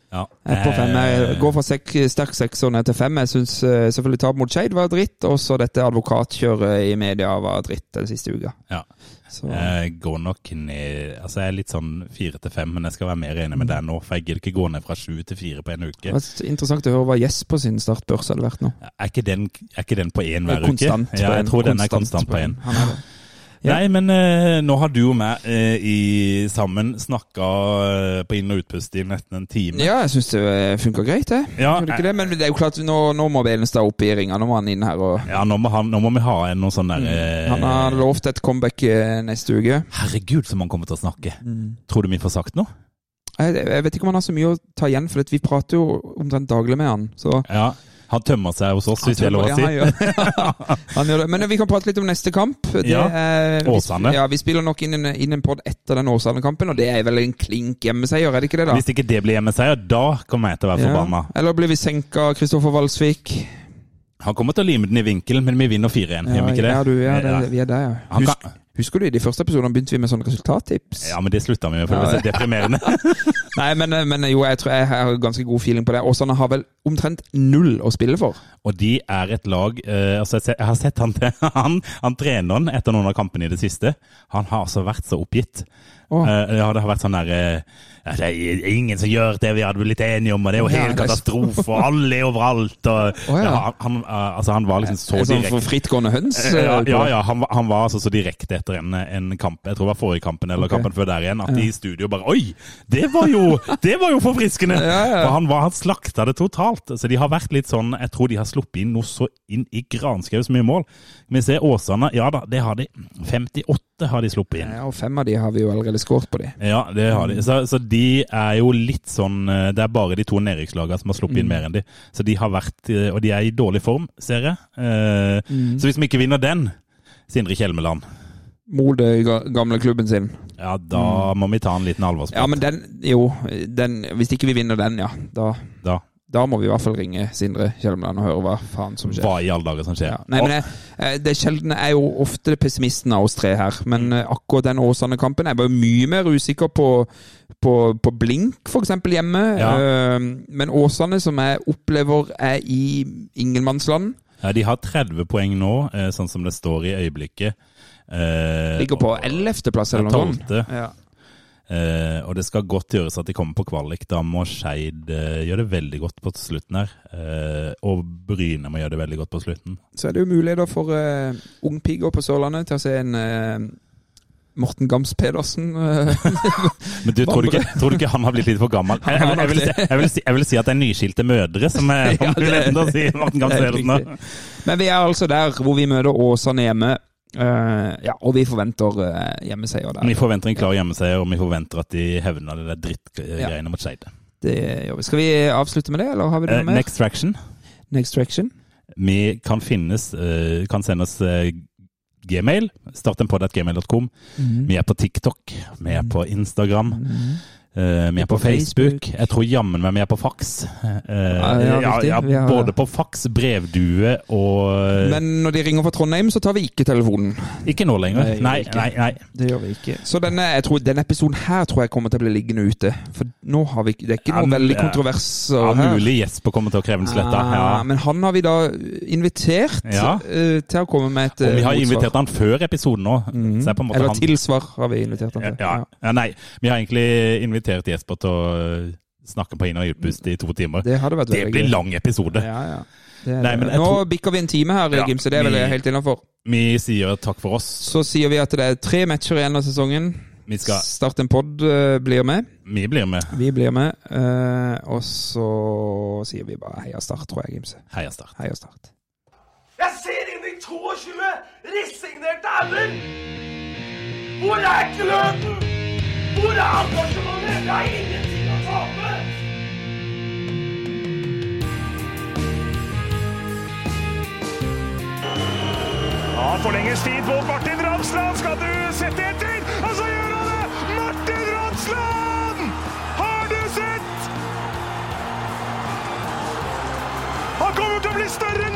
Ja. Jeg er på fem. Eh, går fra sek, sterk sekser ned til fem. Jeg syns selvfølgelig tap mot Skeid var dritt, og så dette advokatkjøret i media var dritt den siste uka. Ja. Så, Jeg går nok ned Altså, jeg er litt sånn fire til fem, men jeg skal være mer enig med deg nå. For jeg gidder ikke gå ned fra sju til fire på en uke. det var interessant å høre hva Jesper sin startbørs hadde vært nå. Er ikke den, er ikke den på én hver uke? Ja, jeg tror den er konstant konstant på én. Nei, men eh, nå har du og meg eh, i, sammen snakka eh, på inn- og utpust i nesten en time. Ja, jeg syns det funka greit, det. Ja, det ikke det? Men det er jo klart, nå, nå må Velenstad opp i ringa. Nå må han inn her og Ja, nå må, han, nå må vi ha en noe sånn der eh, Mm. Han har lovt et comeback eh, neste uke. Herregud, som han kommer til å snakke. Mm. Tror du vi får sagt noe? Jeg, jeg vet ikke om han har så mye å ta igjen, for vi prater jo omtrent daglig med han. Så Ja. Han tømmer seg hos oss, hvis det er lov å si. han gjør, han gjør det. Men vi kan prate litt om neste kamp. Det Ja, er- vi- Åsane. Ja, Vi spiller nok inn en, inn en pod etter den Åsane-kampen, og det er vel en klink hjemmeseier, er det ikke det? da? Hvis ikke det blir hjemmeseier, da kommer jeg til å være forbanna. Eller blir vi senka Kristoffer Valsvik? Han kommer til å lime den i vinkel, men vi vinner 4-1. Gjør vi ikke det? Ja, du, ja, det, vi er der, ja. Husk, husker du i de første episodene begynte vi med sånne resultattips? Ja, men det slutta vi med, for det Ja, var så deprimerende. Nei, men, men jo, jeg tror jeg har ganske god feeling på det. Åsane har vel omtrent null å spille for. Og de er et lag uh, altså jeg har sett han, han, han treneren etter noen av kampene i det siste. Han har altså vært så oppgitt. Eh, ja, det har vært sånn der eh, ja, Det er ingen som gjør det vi hadde blitt enige om, og det er jo ja, helt katastrofe, og alle er overalt. Og, oh, ja. ja, han, eh, altså, han var liksom så sånn direkte. for frittgående høns? Ja, ja, ja han, var- han var altså så direkte etter en, en kamp, jeg tror det var forrige kampen eller okay. kampen før der igjen, at de i studio bare Oi! Det var jo, det var jo forfriskende! Ja, ja. For han, var, han slakta det totalt. Så de har vært litt sånn Jeg tror de har sluppet inn noe så inn i granskau så mye mål. Vi ser Åsane. Ja da, det har de. 58 har de sluppet inn. Ja, og fem av de har vi jo allerede skåret på de. Ja, det har de. Så, så de er jo litt sånn eh, Det er bare de to nedrykkslagene som har sluppet Mm. inn mer enn de. Så de har vært eh, Og de er i dårlig form, ser jeg. Eh, Mm. Så hvis vi ikke vinner den, Sindre Kjelmeland, Molde, gamle klubben sin. ja, da må vi ta en liten alvorsprat. Mm. Ja, men den Jo, den, hvis ikke vi vinner den, ja. Da, da. Da må vi i hvert fall ringe Sindre Kjelmeland og høre hva faen som skjer. Hva i alle dager som skjer? Ja. Nei, men jeg, eh, det sjeldne er jo ofte pessimisten av oss tre her, men eh, akkurat den Åsane-kampen Jeg var jo mye mer usikker på, på, på Blink, eksempel, hjemme. Ja. Eh, Men Åsane, som jeg opplever er i ingenmannsland, Ja, de har 30 poeng nå, eh, sånn som det står i øyeblikket. Eh, ligger på 11.-plass eller noe sånt. 12. Ja. Eh, og det skal godt gjøres at de kommer på kvalik. Da må Skeid eh, gjøre det veldig godt på slutten her. Eh, og Bryne må gjøre det veldig godt på slutten. Så er det jo muligheter for uh, ungpiger på Sørlandet til å se en Morten Gams Pedersen. Men du, tror du, ikke, tror du ikke han har blitt litt for gammel? Jeg, jeg, jeg, vil, si, vil, si, jeg vil si at det er nyskilte mødre som er muligheten til å si Morten Gams er Pedersen. Men vi er altså der hvor vi møter Åsane hjemme. Eh, ja, og vi forventer uh, hjemmeseier der. Vi forventer en klar hjemmeseier, og vi forventer at de hevner det der drittgreiene mot Skeide. Det gjør vi. Skal vi avslutte med det, eller har vi noe uh, mer? Next Traction. Next Traction. Vi kan finnes, uh, kan sende oss eh, gmail. Start en podd at gmail.com. Mhm. Vi er på TikTok. Vi er på Instagram. Eh, vi er på Facebook. Jeg tror jammen meg vi er på fax. Uh, ja, ja, ja, ja, både på fax, brevdue og Men når de ringer fra Trondheim, så tar vi ikke telefonen. Ikke nå lenger. Nei, Nei, nei. Det gjør vi ikke. Så denne, tror, denne episoden her tror jeg kommer til å bli liggende ute. For nå har vi Det er ikke Ja, veldig kontrovers kontroverser Ja, her. mulig Jesper kommer til å kreve den sletta. Ah, Ja. Men han har vi da invitert eh, til å komme med et Og vi eh, har motsvar. invitert han før episoden nå. På måte Eller han tilsvar har vi invitert han ja, til. ja. ja, Nei, vi har egentlig invitert Jesper til å øh, snakke på inn- og utpust i to timer. Det hadde vært Det blir lang episode. Ja, ja. Det det. Nei, Nå tror- bikker vi en time her, Ja, Gimse. Det er vel vi- helt innafor. Vi sier takk for oss. Så sier vi at det er tre matcher igjen av sesongen. Vi, skal, Start en pod eh, blir med. vi blir med. Vi blir med. Uh, og så sier vi bare heia Start, tror jeg, Gimse. Heia Start. Heia Start. Jeg ser inn i 22 resignerte ender! Hvor er gløden? Hvor er Alvorsmannen? Jeg har ingenting å tape! Ja, forlenges tid på Martin Ramsland. Skal du sette etter? Og så gjør han det! Martin Ramsland! Har du sett? Han kommer til å bli større!